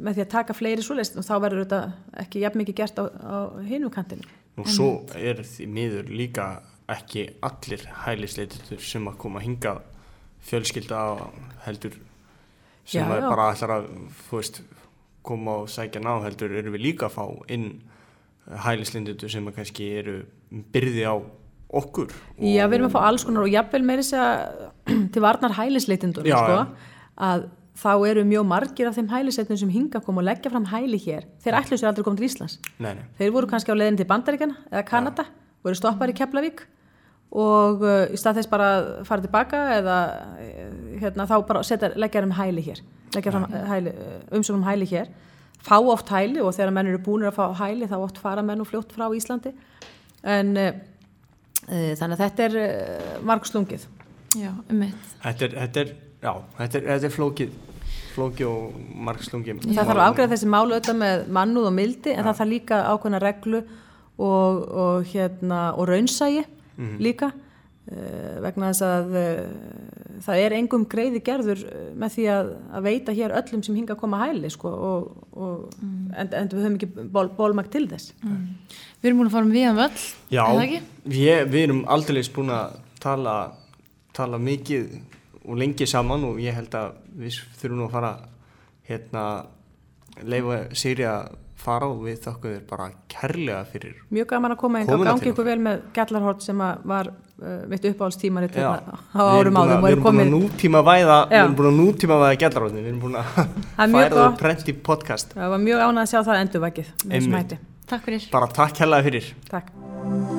með því að taka fleiri svoleist og þá verður þetta ekki jafn mikið gert á, á hinum kantinu og svo er því miður líka ekki allir hælisleitendur sem að koma að hinga fjölskylda á heldur sem Já, að já. bara ætlar að veist, koma og sækja ná heldur eru við líka að fá inn hælisleitendur sem að kannski eru byrði á okkur Já, við erum að fá alls konar og jafnvel meiri til varnar hælisleitindur Já, sko, að þá eru mjög margir af þeim hælisleitindum sem hinga koma og leggja fram hæli hér þeir ætlu sér aldrei koma til Íslands. Nei, nei, þeir voru kannski á leiðin til Bandaríkjana eða Kanada, voru stoppar í Keflavík og uh, í stað þess bara að fara tilbaka eða uh, hérna, þá bara setja, leggja þeim hæli hér. Leggja fram hæli, umsögnum hæli hér. Fá oft hæli og þegar menn eru búinir að fá hæli þá oft fara menn og fljótt frá Íslandi. En uh, uh, þannig að þetta er uh, margslungið. Já, ymmit. þetta er, þetta er já, þetta er, þetta er flókið flókið og margslungi það þarf að afgræða þessi málu auðvitað með mannúð og mildi en það þarf líka ákveðna reglu og, og, hérna, og raunsægi líka uh, vegna þess að uh, það er engum greiði gerður uh, með því að, að veita hér öllum sem hinga að koma hæli sko, og, og, en, en við höfum ekki ból, bólmægt til þess. Við erum búin að fara um viðan völl, Já, er það ekki? ég, við erum aldrei búin að tala, tala mikið og lengi saman og ég held að við þurfum nú að fara hérna leifa Siri að fara og við þakkum þér bara kærlega fyrir mjög gaman að koma Komuna gangi ykkur vel með Gjallarhort sem var uh, mitt uppáhaldstímarit Já. hérna á árum Við áðum og erum er búin að nútíma væða við erum búin að nútíma væða gællaróðin við erum búin að færa það prent í podcast. Það var mjög ánað að sjá það endurvækið Takk fyrir. bara takk kærlega fyrir. Takk